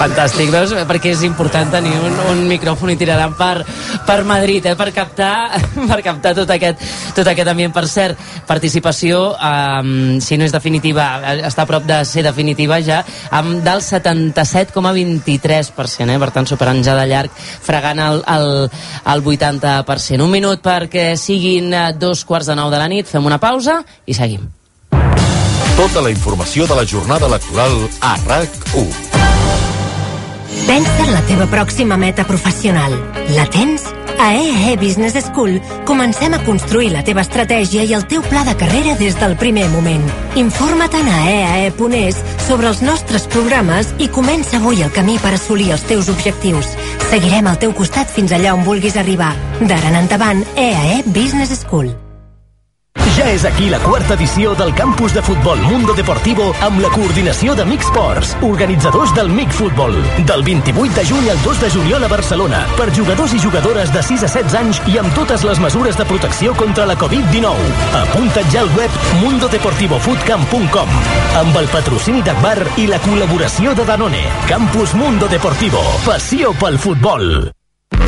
Fantàstic, veus? Perquè és important tenir un, un micròfon itinerant per, per Madrid, eh? per captar, (laughs) per captar tot, aquest, tot aquest ambient. Per cert, participació, um, si no és definitiva, està a prop de ser definitiva ja, amb del 77,23%, eh? per tant superant ja de llarg, fregant el, el, el 80%. Un minut perquè siguin eh, dos quarts de nou de la nit, fem una pausa i seguim. Tota la informació de la jornada electoral a RAC1. Pensa en la teva pròxima meta professional. La tens? A EAE Business School comencem a construir la teva estratègia i el teu pla de carrera des del primer moment. Informa't a eae.es sobre els nostres programes i comença avui el camí per assolir els teus objectius. Seguirem al teu costat fins allà on vulguis arribar. D'ara en endavant, EAE Business School. Ja és aquí la quarta edició del campus de futbol Mundo Deportivo amb la coordinació de MIC Sports, organitzadors del MIC Futbol. Del 28 de juny al 2 de juliol a Barcelona, per jugadors i jugadores de 6 a 16 anys i amb totes les mesures de protecció contra la Covid-19. Apunta't ja al web mundodeportivofootcamp.com amb el patrocini d'Akbar i la col·laboració de Danone. Campus Mundo Deportivo. Passió pel futbol.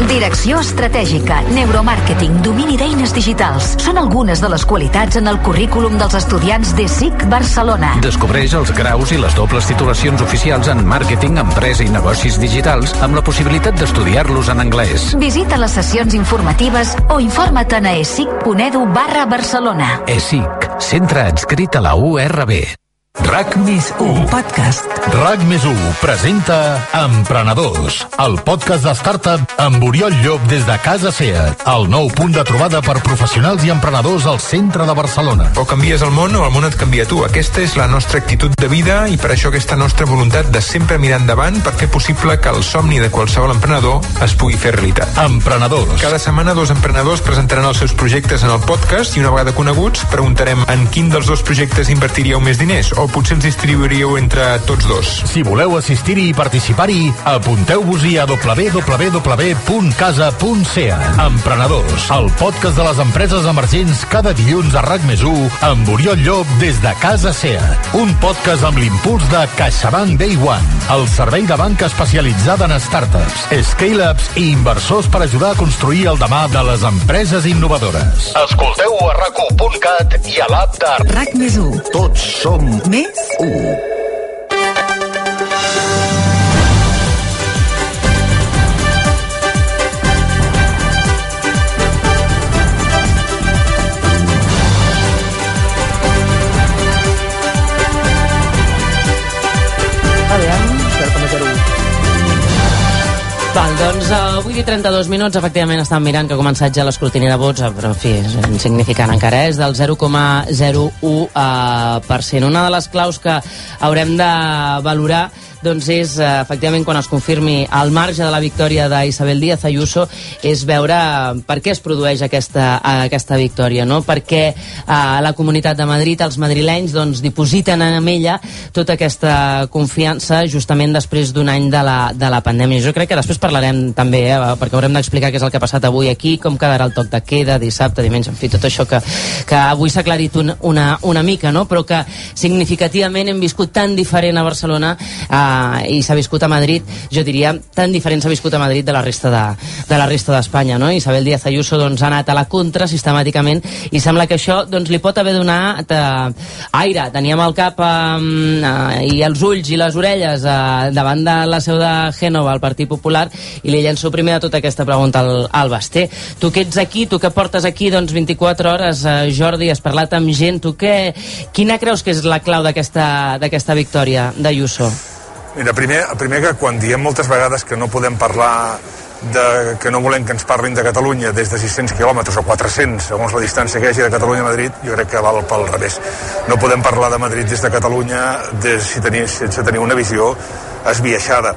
Direcció estratègica, neuromàrqueting, domini d'eines digitals són algunes de les qualitats en el currículum dels estudiants de SIC Barcelona. Descobreix els graus i les dobles titulacions oficials en màrqueting, empresa i negocis digitals amb la possibilitat d'estudiar-los en anglès. Visita les sessions informatives o informa't a esic.edu barra Barcelona. ESIC, centre adscrit a la URB. RAC més 1 podcast. RAC més 1 presenta Emprenedors, el podcast de startup amb Oriol Llop des de Casa Seat, el nou punt de trobada per professionals i emprenedors al centre de Barcelona. O canvies el món o el món et canvia tu. Aquesta és la nostra actitud de vida i per això aquesta nostra voluntat de sempre mirar endavant per fer possible que el somni de qualsevol emprenedor es pugui fer realitat. Emprenedors. Cada setmana dos emprenedors presentaran els seus projectes en el podcast i una vegada coneguts preguntarem en quin dels dos projectes invertiríeu més diners o potser ens distribuiríeu entre tots dos. Si voleu assistir-hi i participar-hi, apunteu-vos-hi a www.casa.ca. Emprenedors, el podcast de les empreses emergents cada dilluns a RAC més 1 amb Oriol Llop des de Casa SEA. Un podcast amb l'impuls de CaixaBank Day One, el servei de banca especialitzada en startups, scale-ups i inversors per ajudar a construir el demà de les empreses innovadores. Escolteu a rac1.cat i a l'app de RAC més 1. Tots som Més 1. Doncs uh, 8 i 32 minuts, efectivament estan mirant que ha començat ja l'escrutini de vots, eh, però en fi, és insignificant encara, eh? és del 0,01%. Uh, cent. Una de les claus que haurem de valorar doncs és, eh, efectivament, quan es confirmi al marge de la victòria d'Isabel Díaz Ayuso, és veure per què es produeix aquesta, aquesta victòria, no? Per què eh, la Comunitat de Madrid, els madrilenys, doncs, dipositen en ella tota aquesta confiança justament després d'un any de la, de la pandèmia. Jo crec que després parlarem també, eh, perquè haurem d'explicar què és el que ha passat avui aquí, com quedarà el toc de queda, dissabte, diumenge, en fi, tot això que, que avui s'ha aclarit un, una, una mica, no? però que significativament hem viscut tan diferent a Barcelona eh, i s'ha viscut a Madrid, jo diria, tan diferent s'ha viscut a Madrid de la resta de, de la resta d'Espanya, no? Isabel Díaz Ayuso doncs, ha anat a la contra sistemàticament i sembla que això doncs, li pot haver donat eh, aire. Teníem el cap eh, eh, i els ulls i les orelles eh, davant de la seu de Gènova, el Partit Popular, i li llenço primer de tota aquesta pregunta al, al Basté. Tu que ets aquí, tu que portes aquí doncs, 24 hores, eh, Jordi, has parlat amb gent, tu què, quina creus que és la clau d'aquesta victòria d'Ayuso? Mira, primer, primer que quan diem moltes vegades que no podem parlar de, que no volem que ens parlin de Catalunya des de 600 quilòmetres o 400, segons la distància que hi hagi de Catalunya a Madrid, jo crec que val pel revés. No podem parlar de Madrid des de Catalunya des, si tenir, sense tenir una visió esbiaixada.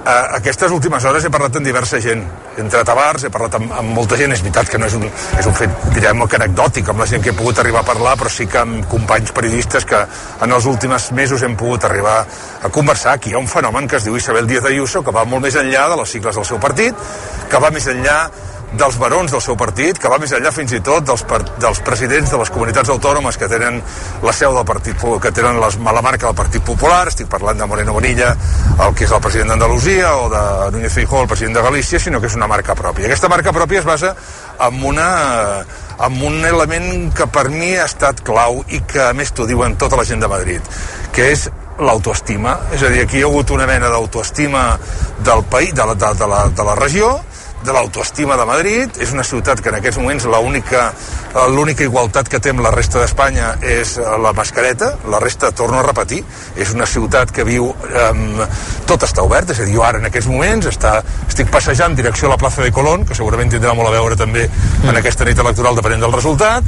Uh, aquestes últimes hores he parlat amb diversa gent. He entrat a bars, he parlat amb, amb molta gent. És veritat que no és un, és un fet, direm, que anecdòtic amb la gent que he pogut arribar a parlar, però sí que amb companys periodistes que en els últims mesos hem pogut arribar a conversar. Aquí hi ha un fenomen que es diu Isabel Díaz Ayuso, que va molt més enllà de les sigles del seu partit, que va més enllà dels barons del seu partit, que va més enllà fins i tot dels, dels presidents de les comunitats autònomes que tenen la seu del Partit que tenen les, la marca del Partit Popular, estic parlant de Moreno Bonilla, el que és el president d'Andalusia, o de Núñez Feijóo, el president de Galícia, sinó que és una marca pròpia. Aquesta marca pròpia es basa en, una, en un element que per mi ha estat clau i que a més t'ho diuen tota la gent de Madrid, que és l'autoestima, és a dir, aquí hi ha hagut una mena d'autoestima del país, de la, de, de, la, de la regió, de l'autoestima de Madrid, és una ciutat que en aquests moments l'única igualtat que té amb la resta d'Espanya és la mascareta, la resta, torno a repetir, és una ciutat que viu eh, tot està obert, és a dir, jo ara en aquests moments està, estic passejant en direcció a la plaça de Colón, que segurament tindrà molt a veure també en aquesta nit electoral depenent del resultat,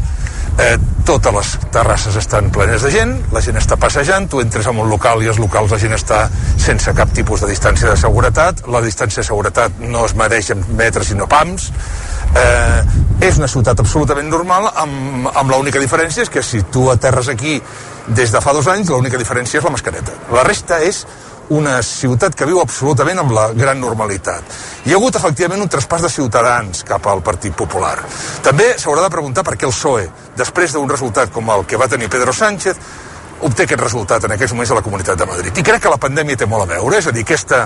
eh, totes les terrasses estan plenes de gent, la gent està passejant, tu entres en un local i els locals la gent està sense cap tipus de distància de seguretat, la distància de seguretat no es mereix en metres sinó pams, eh, és una ciutat absolutament normal amb, amb l'única diferència és que si tu aterres aquí des de fa dos anys, l'única diferència és la mascareta. La resta és una ciutat que viu absolutament amb la gran normalitat. Hi ha hagut efectivament un traspàs de ciutadans cap al Partit Popular. També s'haurà de preguntar per què el PSOE, després d'un resultat com el que va tenir Pedro Sánchez, obté aquest resultat en aquests moments a la Comunitat de Madrid. I crec que la pandèmia té molt a veure, és a dir, aquesta,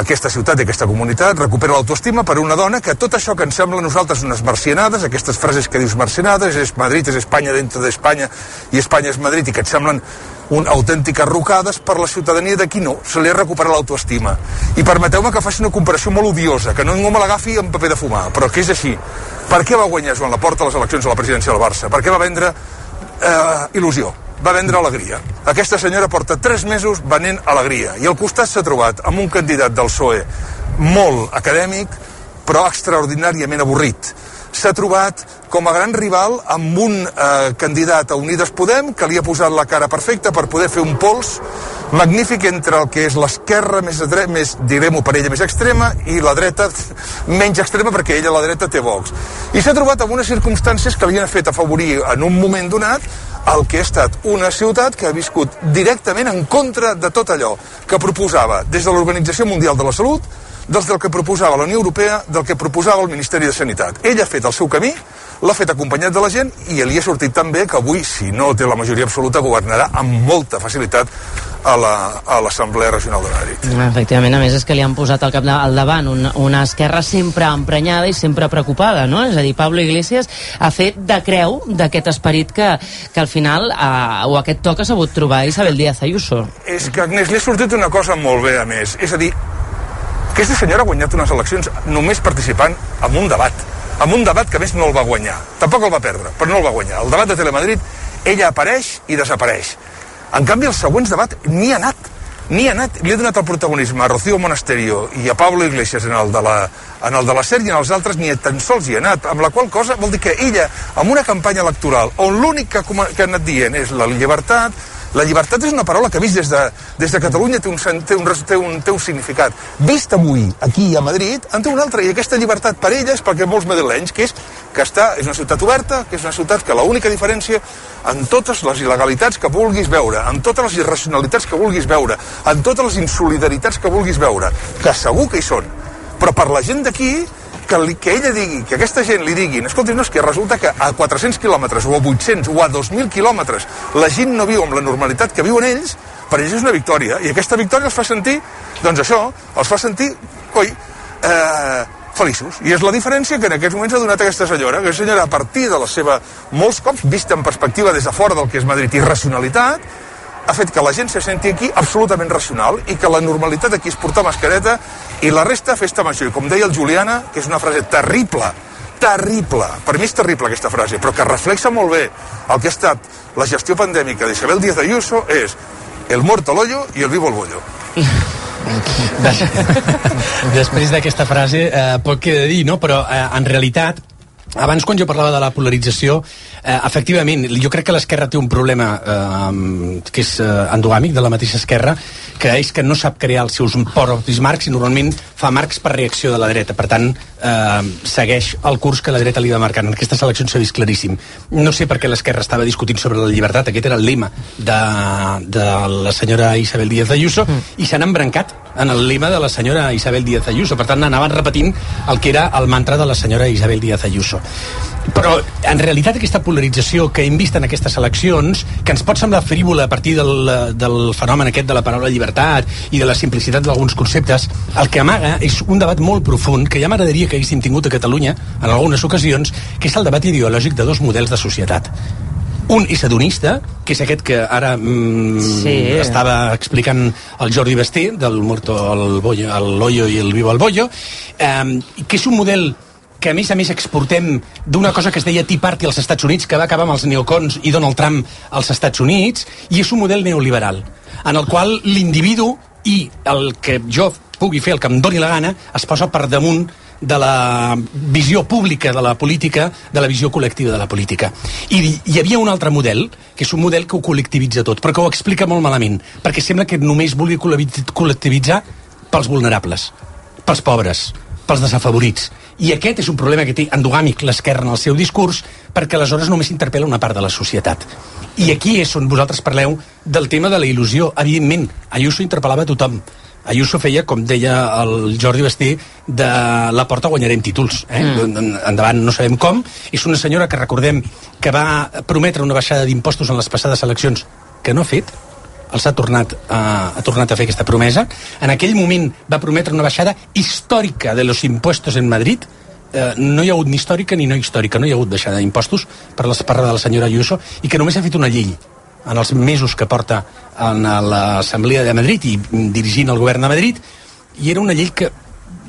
aquesta ciutat i aquesta comunitat recupera l'autoestima per una dona que tot això que ens sembla a nosaltres unes marcianades, aquestes frases que dius marcianades, és Madrid, és Espanya dentro d'Espanya i Espanya és Madrid, i que et semblen un autèntiques rocades per la ciutadania d'aquí no, se li ha recuperat l'autoestima. I permeteu-me que faci una comparació molt odiosa, que no ningú me l'agafi en paper de fumar, però que és així. Per què va guanyar Joan Laporta les eleccions a la presidència del Barça? Per què va vendre eh, il·lusió? Va vendre alegria. Aquesta senyora porta tres mesos venent alegria i al costat s'ha trobat amb un candidat del PSOE molt acadèmic, però extraordinàriament avorrit s'ha trobat com a gran rival amb un eh, candidat a Unides Podem que li ha posat la cara perfecta per poder fer un pols magnífic entre el que és l'esquerra més, més direm-ho per ella, més extrema i la dreta (laughs) menys extrema perquè ella la dreta té Vox. I s'ha trobat amb unes circumstàncies que han fet afavorir en un moment donat el que ha estat una ciutat que ha viscut directament en contra de tot allò que proposava des de l'Organització Mundial de la Salut dels del que proposava la Unió Europea, del que proposava el Ministeri de Sanitat. Ell ha fet el seu camí, l'ha fet acompanyat de la gent i li ha sortit també que avui, si no té la majoria absoluta, governarà amb molta facilitat a l'Assemblea la, Regional de Madrid. Efectivament, a més és que li han posat al, cap de, al davant una, una esquerra sempre emprenyada i sempre preocupada, no? És a dir, Pablo Iglesias ha fet de creu d'aquest esperit que, que al final, eh, o aquest toc ha sabut trobar Isabel Díaz Ayuso. És que, Agnès, li ha sortit una cosa molt bé, a més. És a dir, aquesta senyora ha guanyat unes eleccions només participant en un debat, en un debat que més no el va guanyar. Tampoc el va perdre, però no el va guanyar. El debat de Telemadrid, ella apareix i desapareix. En canvi, el següents debat ni ha anat. Ni ha anat, li ha donat el protagonisme a Rocío Monasterio i a Pablo Iglesias en el de la, en el de la SER i en els altres ni tan sols hi ha anat, amb la qual cosa vol dir que ella, amb una campanya electoral on l'únic que, que ha anat dient és la llibertat, la llibertat és una paraula que vist des de, des de Catalunya té un, té, un, té, un, té un significat. Vist avui, aquí a Madrid, en té un altre, i aquesta llibertat per ella és perquè molts madrilenys, que és que està, és una ciutat oberta, que és una ciutat que l'única diferència en totes les il·legalitats que vulguis veure, en totes les irracionalitats que vulguis veure, en totes les insolidaritats que vulguis veure, que segur que hi són, però per la gent d'aquí que, li, que ella digui, que aquesta gent li diguin escolti, no, és que resulta que a 400 quilòmetres o a 800 o a 2.000 quilòmetres la gent no viu amb la normalitat que viuen ells, per ells és una victòria. I aquesta victòria els fa sentir, doncs això, els fa sentir, oi, eh, feliços. I és la diferència que en aquests moments ha donat aquesta senyora, que senyora a partir de la seva, molts cops, vista en perspectiva des de fora del que és Madrid, i racionalitat, ha fet que la gent se senti aquí absolutament racional i que la normalitat aquí és portar mascareta i la resta festa major. I com deia el Juliana, que és una frase terrible, terrible, per mi és terrible aquesta frase, però que reflexa molt bé el que ha estat la gestió pandèmica d'Isabel Díaz Ayuso és el muerto al hoyo i el vivo al bollo. (laughs) Després d'aquesta frase, eh, poc queda dir, no? però eh, en realitat abans, quan jo parlava de la polarització, eh, efectivament, jo crec que l'esquerra té un problema eh, que és eh, endogàmic de la mateixa esquerra, que és que no sap crear els seus propis marcs i normalment fa marcs per reacció de la dreta. Per tant, eh, segueix el curs que la dreta li va marcant. En aquestes eleccions s'ha vist claríssim. No sé per què l'esquerra estava discutint sobre la llibertat, aquest era el lema de, de la senyora Isabel Díaz Ayuso, mm. i s'han embrancat en el lema de la senyora Isabel Díaz Ayuso. Per tant, anaven repetint el que era el mantra de la senyora Isabel Díaz Ayuso. Però, en realitat, aquesta polarització que hem vist en aquestes eleccions, que ens pot semblar frívola a partir del, del fenomen aquest de la paraula llibertat i de la simplicitat d'alguns conceptes, el que amaga és un debat molt profund que ja m'agradaria que haguéssim tingut a Catalunya en algunes ocasions, que és el debat ideològic de dos models de societat un és hedonista, que és aquest que ara mm, Sí. estava explicant el Jordi Basté, del Muerto al Bollo, al Loyo i el Vivo al Bollo, eh, que és un model que a més a més exportem d'una cosa que es deia Tea Party als Estats Units, que va acabar amb els neocons i Donald Trump als Estats Units, i és un model neoliberal, en el qual l'individu i el que jo pugui fer, el que em doni la gana, es posa per damunt de la visió pública de la política, de la visió col·lectiva de la política. I hi havia un altre model, que és un model que ho col·lectivitza tot, però que ho explica molt malament, perquè sembla que només vulgui col·lectivit- col·lectivitzar pels vulnerables, pels pobres, pels desafavorits. I aquest és un problema que té endogàmic l'esquerra en el seu discurs, perquè aleshores només interpel·la una part de la societat. I aquí és on vosaltres parleu del tema de la il·lusió. Evidentment, Ayuso interpel·lava tothom. Ayuso feia, com deia el Jordi Basté, de la porta guanyarem títols. Eh? Mm. Endavant no sabem com. És una senyora que recordem que va prometre una baixada d'impostos en les passades eleccions que no ha fet, els ha tornat, a, ha tornat a fer aquesta promesa. En aquell moment va prometre una baixada històrica de los impuestos en Madrid, eh, no hi ha hagut ni històrica ni no històrica, no hi ha hagut baixada d'impostos per l'esparra de la senyora Ayuso i que només ha fet una llei en els mesos que porta en l'Assemblea de Madrid i dirigint el govern de Madrid i era una llei que,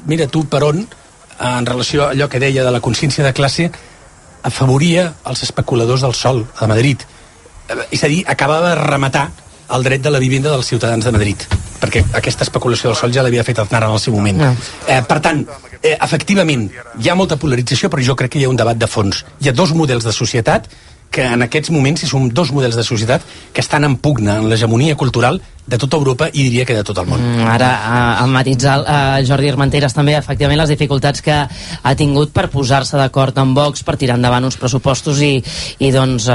mira tu per on en relació a allò que deia de la consciència de classe afavoria els especuladors del sol a Madrid Eh, és a dir, acabava de rematar el dret de la vivenda dels ciutadans de Madrid perquè aquesta especulació del sol ja l'havia fet Aznar en el seu moment. Ah. Eh, per tant, eh, efectivament, hi ha molta polarització, però jo crec que hi ha un debat de fons. Hi ha dos models de societat que en aquests moments són dos models de societat que estan en pugna en l'hegemonia cultural de tota Europa i diria que de tot el món. Mm, ara, a, a matitzar uh, Jordi Armenteres també, efectivament, les dificultats que ha tingut per posar-se d'acord amb Vox per tirar endavant uns pressupostos i, i doncs,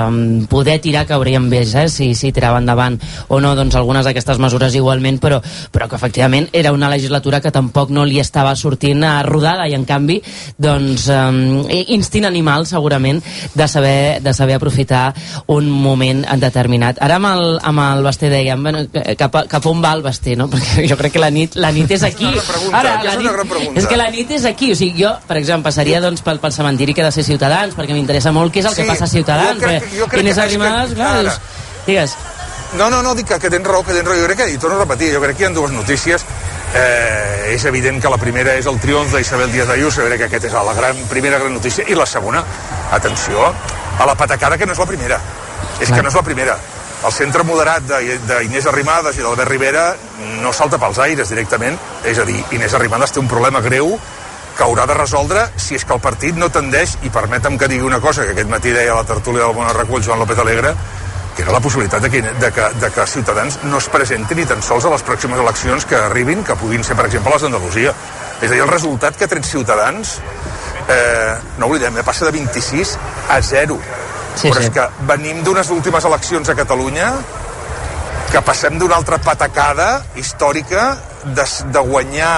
poder tirar que hauríem vist, eh, si, si tirava endavant o no doncs, algunes d'aquestes mesures igualment, però, però que efectivament era una legislatura que tampoc no li estava sortint a rodada i en canvi doncs, um, instint animal segurament de saber, de saber aprofitar un moment determinat. Ara amb el, amb el Basté dèiem, bueno, cap, a, cap on va el Basté, no? (laughs) Perquè jo crec que la nit, la nit és aquí. És pregunta, Ara, és la una nit, gran pregunta. És que la nit és aquí. O sigui, jo, per exemple, passaria doncs, pel, pel cementiri que ha de ser Ciutadans, perquè m'interessa molt què és el Sí, que passa a Ciutadans. jo crec- perquè jo crec Inés que- és que- clar, dius, digues, No, no, no, dic que, que tens raó, que tens raó. Jo crec que, i torno a repetir, jo crec que hi ha dues notícies. Eh, és evident que la primera és el triomf d'Isabel Díaz Ayuso, jo crec que aquesta és la gran, primera gran notícia. I la segona, atenció, a la patacada que no és la primera. És que no és la primera. El centre moderat de- d'Inés Arrimadas i d'Albert Rivera no salta pels aires directament. És a dir, Inés Arrimadas té un problema greu que haurà de resoldre si és que el partit no tendeix, i permetem que digui una cosa que aquest matí deia la tertúlia del Bona Joan López Alegre, que era la possibilitat de que, de, que, de que Ciutadans no es presenti ni tan sols a les pròximes eleccions que arribin, que puguin ser, per exemple, les d'Andalusia. És a dir, el resultat que ha tret Ciutadans, eh, no oblidem, eh, passa de 26 a 0. Sí, Però sí. és que venim d'unes últimes eleccions a Catalunya que passem d'una altra patacada històrica de, de guanyar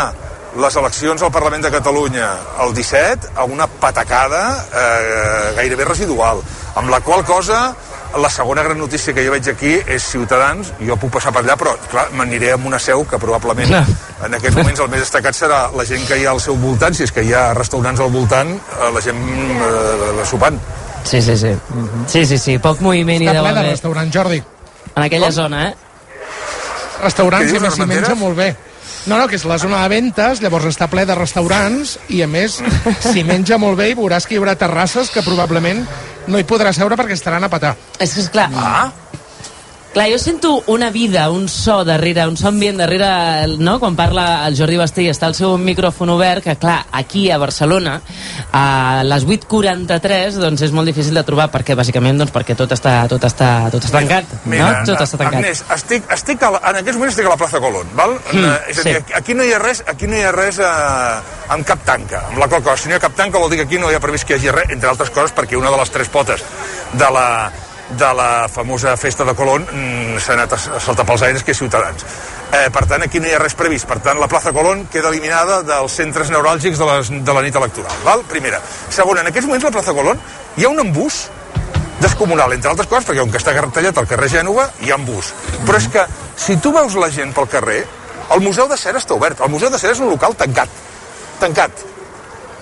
les eleccions al Parlament de Catalunya el 17 a una patacada eh, gairebé residual, amb la qual cosa la segona gran notícia que jo veig aquí és Ciutadans, jo puc passar per allà però clar, m'aniré amb una seu que probablement en aquests moments el més destacat serà la gent que hi ha al seu voltant, si és que hi ha restaurants al voltant, eh, la gent eh, sopant. Sí, sí, sí. Sí, sí, sí. Poc moviment Està deu ple de haver restaurant, Jordi. en aquella Com? zona, eh? Restaurants i més s'hi menja molt bé. No, no, que és la zona de ventes, llavors està ple de restaurants i a més (laughs) s'hi menja molt bé i veuràs que hi haurà terrasses que probablement no hi podràs seure perquè estaran a petar. És que, esclar, ah. Clar, jo sento una vida, un so darrere, un so ambient darrere, no? quan parla el Jordi Basté i està el seu micròfon obert, que clar, aquí a Barcelona, a les 8.43, doncs és molt difícil de trobar, perquè bàsicament doncs, perquè tot està, tot està, tot està tancat, no? Tot està tancat. Agnès, estic, estic a la, en aquests moments estic a la plaça Colón, val? Mm, Eh, és a dir, sí. aquí no hi ha res, aquí no hi ha res eh, amb cap tanca, amb la qual cosa, si no hi ha cap tanca vol dir que aquí no hi ha previst que hi hagi res, entre altres coses perquè una de les tres potes de la, de la famosa festa de Colón mm, s'ha anat a, saltar pels aires, que és Ciutadans. Eh, per tant, aquí no hi ha res previst. Per tant, la plaça Colón queda eliminada dels centres neuràlgics de, les, de la nit electoral. Val? Primera. Segona, en aquests moments la plaça Colón hi ha un embús descomunal, entre altres coses, perquè on que està tallat al carrer Gènova hi ha embús. Però és que, si tu veus la gent pel carrer, el Museu de Cera està obert. El Museu de Cera és un local tancat. Tancat.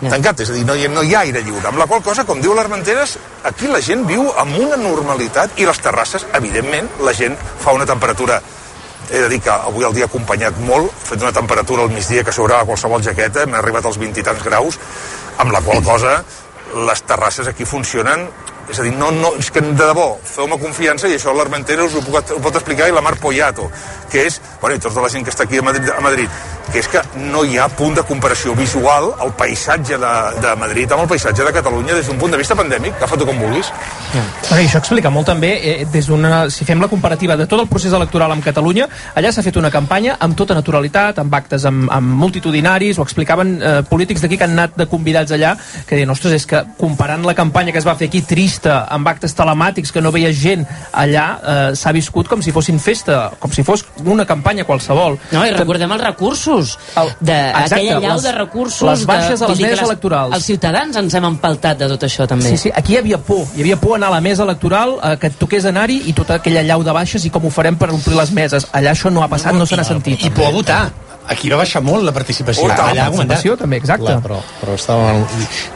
Yeah. Tancat, és a dir, no hi, no hi ha aire lliure. Amb la qual cosa, com diu l'Armenteres, aquí la gent viu amb una normalitat i les terrasses, evidentment, la gent fa una temperatura he de dir que avui el dia ha acompanyat molt, fet una temperatura al migdia que sobrava qualsevol jaqueta, hem arribat als 20 i tants graus, amb la qual cosa les terrasses aquí funcionen és a dir, no, no, és que de debò, feu-me confiança i això l'Armentera us ho, puc, ho pot explicar i la Mar Poyato, que és, bueno, i tota la gent que està aquí a Madrid, a Madrid que és que no hi ha punt de comparació visual el paisatge de, de Madrid amb el paisatge de Catalunya des d'un punt de vista pandèmic, agafa-ho com vulguis. Bueno, això explica molt també, eh, des d'una, si fem la comparativa de tot el procés electoral amb Catalunya, allà s'ha fet una campanya amb tota naturalitat, amb actes amb, amb multitudinaris, ho explicaven eh, polítics d'aquí que han anat de convidats allà, que deien, ostres, és que comparant la campanya que es va fer aquí trista, amb actes telemàtics, que no veia gent allà, eh, s'ha viscut com si fossin festa, com si fos una campanya qualsevol. No, i recordem els recursos, d'aquella llau les- de recursos... les baixes de, a les meses electorals. Els ciutadans ens hem empaltat de tot això, també. Sí, sí, aquí hi havia por. Hi havia por a anar a la mesa electoral, eh, que et toqués anar-hi i tota aquella llau de baixes i com ho farem per omplir les meses. Allà això no ha passat, no se n'ha sentit. I por a votar. Aquí va baixar molt la participació. Oh, Allà la participació també, exacte. Clar, però, però estàvem,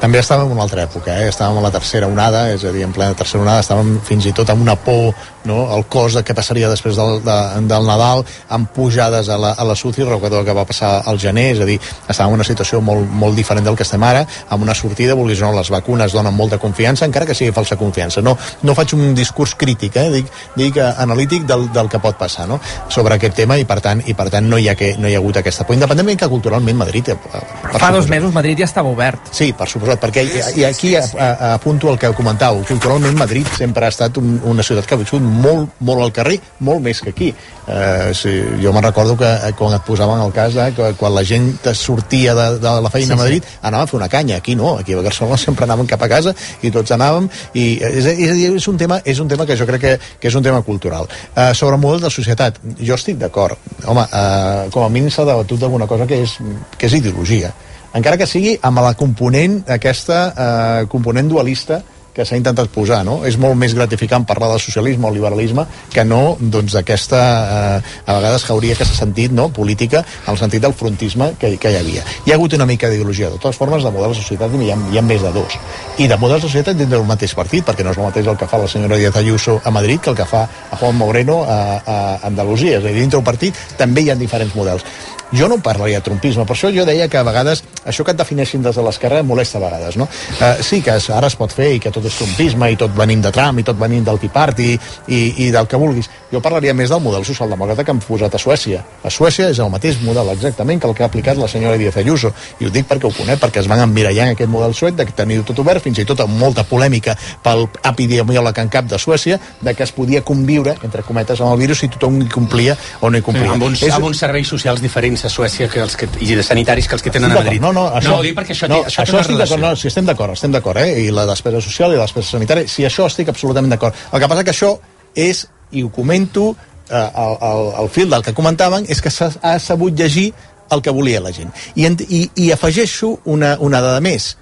també estàvem en una altra època, eh? estàvem a la tercera onada, és a dir, en plena tercera onada, estàvem fins i tot amb una por, no? el cos de què passaria després del, de, del Nadal, amb pujades a la, a la SUCI, recordo que va passar al gener, és a dir, estàvem en una situació molt, molt diferent del que estem ara, amb una sortida, vulguis o no, les vacunes donen molta confiança, encara que sigui falsa confiança. No, no faig un discurs crític, eh? dic, dic eh, analític del, del que pot passar no? sobre aquest tema i per tant, i per tant no, hi ha que, no hi ha hagut aquesta por. Independentment que culturalment Madrid... Eh, Però fa dos mesos Madrid ja estava obert. Sí, per suposat, perquè i, i aquí a, a, apunto el que comentàveu. Culturalment Madrid sempre ha estat un, una ciutat que ha viscut molt, molt al carrer, molt més que aquí. Eh, sí, jo me'n recordo que eh, quan et posaven el cas eh, que quan la gent sortia de, de la feina Sí, a Madrid sí. anava a fer una canya, aquí no, aquí a Barcelona (laughs) sempre anàvem cap a casa i tots anàvem i eh, és, és, a dir, és un tema, és un tema que jo crec que, que és un tema cultural. Eh, sobre model de societat, jo estic d'acord. Home, eh, com a mínim s'ha debatut d'alguna cosa que és, que és ideologia encara que sigui amb la component aquesta eh, component dualista que s'ha intentat posar, no? És molt més gratificant parlar del socialisme o liberalisme que no, doncs, d'aquesta, eh, a vegades hauria que s'ha sentit, no?, política, en el sentit del frontisme que, que hi havia. Hi ha hagut una mica d'ideologia. De totes formes, de models de societat hi ha, hi ha més de dos. I de models de societat dintre del mateix partit, perquè no és el mateix el que fa la senyora Díaz Ayuso a Madrid que el que fa a Juan Moreno a, a Andalusia. És a dir, dintre del partit també hi ha diferents models. Jo no parlaria de trumpisme, per això jo deia que a vegades això que et defineixin des de l'esquerra molesta a vegades, no? Eh, sí que es- ara es pot fer i que tot és trumpisme i tot venim de Trump i tot venim del Tea Party i, i del que vulguis. Jo parlaria més del model socialdemòcrata que han posat a Suècia. A Suècia és el mateix model exactament que el que ha aplicat la senyora Díaz Ayuso. I ho dic perquè ho conec, perquè es van emmirallar en aquest model suec de tenir tot obert, fins i tot amb molta polèmica pel epidemiòleg en cap de Suècia, de que es podia conviure, entre cometes, amb el virus si tothom hi complia o no hi complia. amb, uns, És- amb uns serveis socials diferents a Suècia que els que, i de sanitaris que els que tenen a Madrid. No, no, això, no, ho dic perquè això, no, té, això, això estic d'acord, no, si estem d'acord, estem d'acord, eh? I la despesa social i la despesa sanitària, si això estic absolutament d'acord. El que passa que això és, i ho comento, eh, el, el, el fil del que comentaven, és que s'ha ha sabut llegir el que volia la gent. I, i, i afegeixo una, una dada més,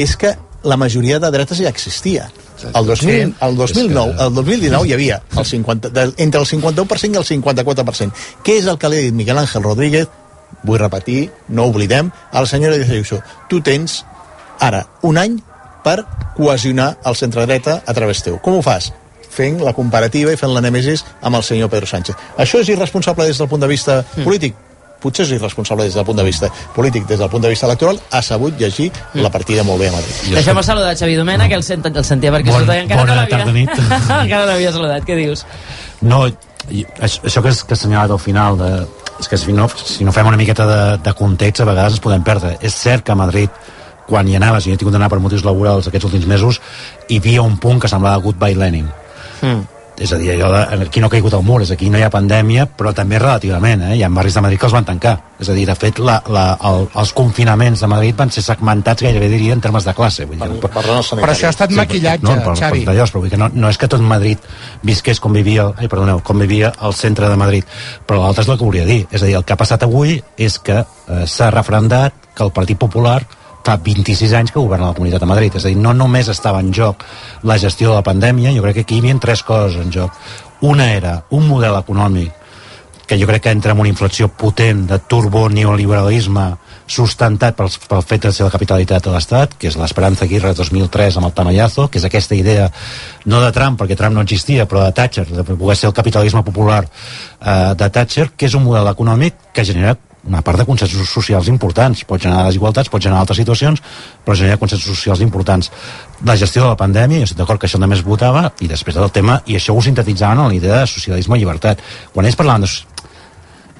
és que la majoria de dretes ja existia. El, 2000, Sí. el 2009, el 2019 hi havia el 50, de, entre el 51% i el 54%. Què és el que li ha dit Miguel Ángel Rodríguez? Vull repetir, no oblidem, a la senyora Díaz Ayuso. Tu tens ara un any per cohesionar el centre-dreta a través teu. Com ho fas? fent la comparativa i fent la nèmesis amb el senyor Pedro Sánchez. Això és irresponsable des del punt de vista polític? Potser és irresponsable des del punt de vista polític. Des del punt de vista electoral ha sabut llegir la partida molt bé a Madrid. Deixem saludar Xavi Domena, que el, sent, el sentia perquè Bon- encara bona no l'havia... tarda, nit. (laughs) encara no l'havia saludat, què dius? No, això que, és, que has assenyalat al final, de, és que si no, si no fem una miqueta de, de context, a vegades ens podem perdre. És cert que a Madrid, quan hi anaves, i jo he tingut d'anar per motius laborals aquests últims mesos, hi havia un punt que semblava Goodbye Lenin. Mm. És a dir, allò de, aquí no ha caigut el mur, és aquí no hi ha pandèmia, però també relativament, eh? hi ha barris de Madrid que els van tancar. És a dir, de fet, la, la, el, els confinaments de Madrid van ser segmentats gairebé, diria, en termes de classe. Vull dir, per, per Però això ha estat maquillatge, no, per, Xavi. Per, per però vull dir que no, no és que tot Madrid visqués com vivia, ai, perdoneu, com vivia al centre de Madrid, però l'altre és el que volia dir. És a dir, el que ha passat avui és que eh, s'ha refrendat que el Partit Popular fa 26 anys que governa la Comunitat de Madrid. És a dir, no només estava en joc la gestió de la pandèmia, jo crec que aquí hi havia tres coses en joc. Una era un model econòmic que jo crec que entra en una inflexió potent de turbo neoliberalisme sustentat pel, pel fet de ser la capitalitat de l'Estat, que és l'Esperanza Aguirre 2003 amb el Tamayazo, que és aquesta idea no de Trump, perquè Trump no existia, però de Thatcher, de poder ser el capitalisme popular eh, de Thatcher, que és un model econòmic que genera una part de consensos socials importants. Pot generar desigualtats, pot generar altres situacions, però genera consensos socials importants. La gestió de la pandèmia, jo estic d'acord que això es votava, i després del tema, i això ho sintetitzaven en la idea de socialisme i llibertat. Quan ells parlaven de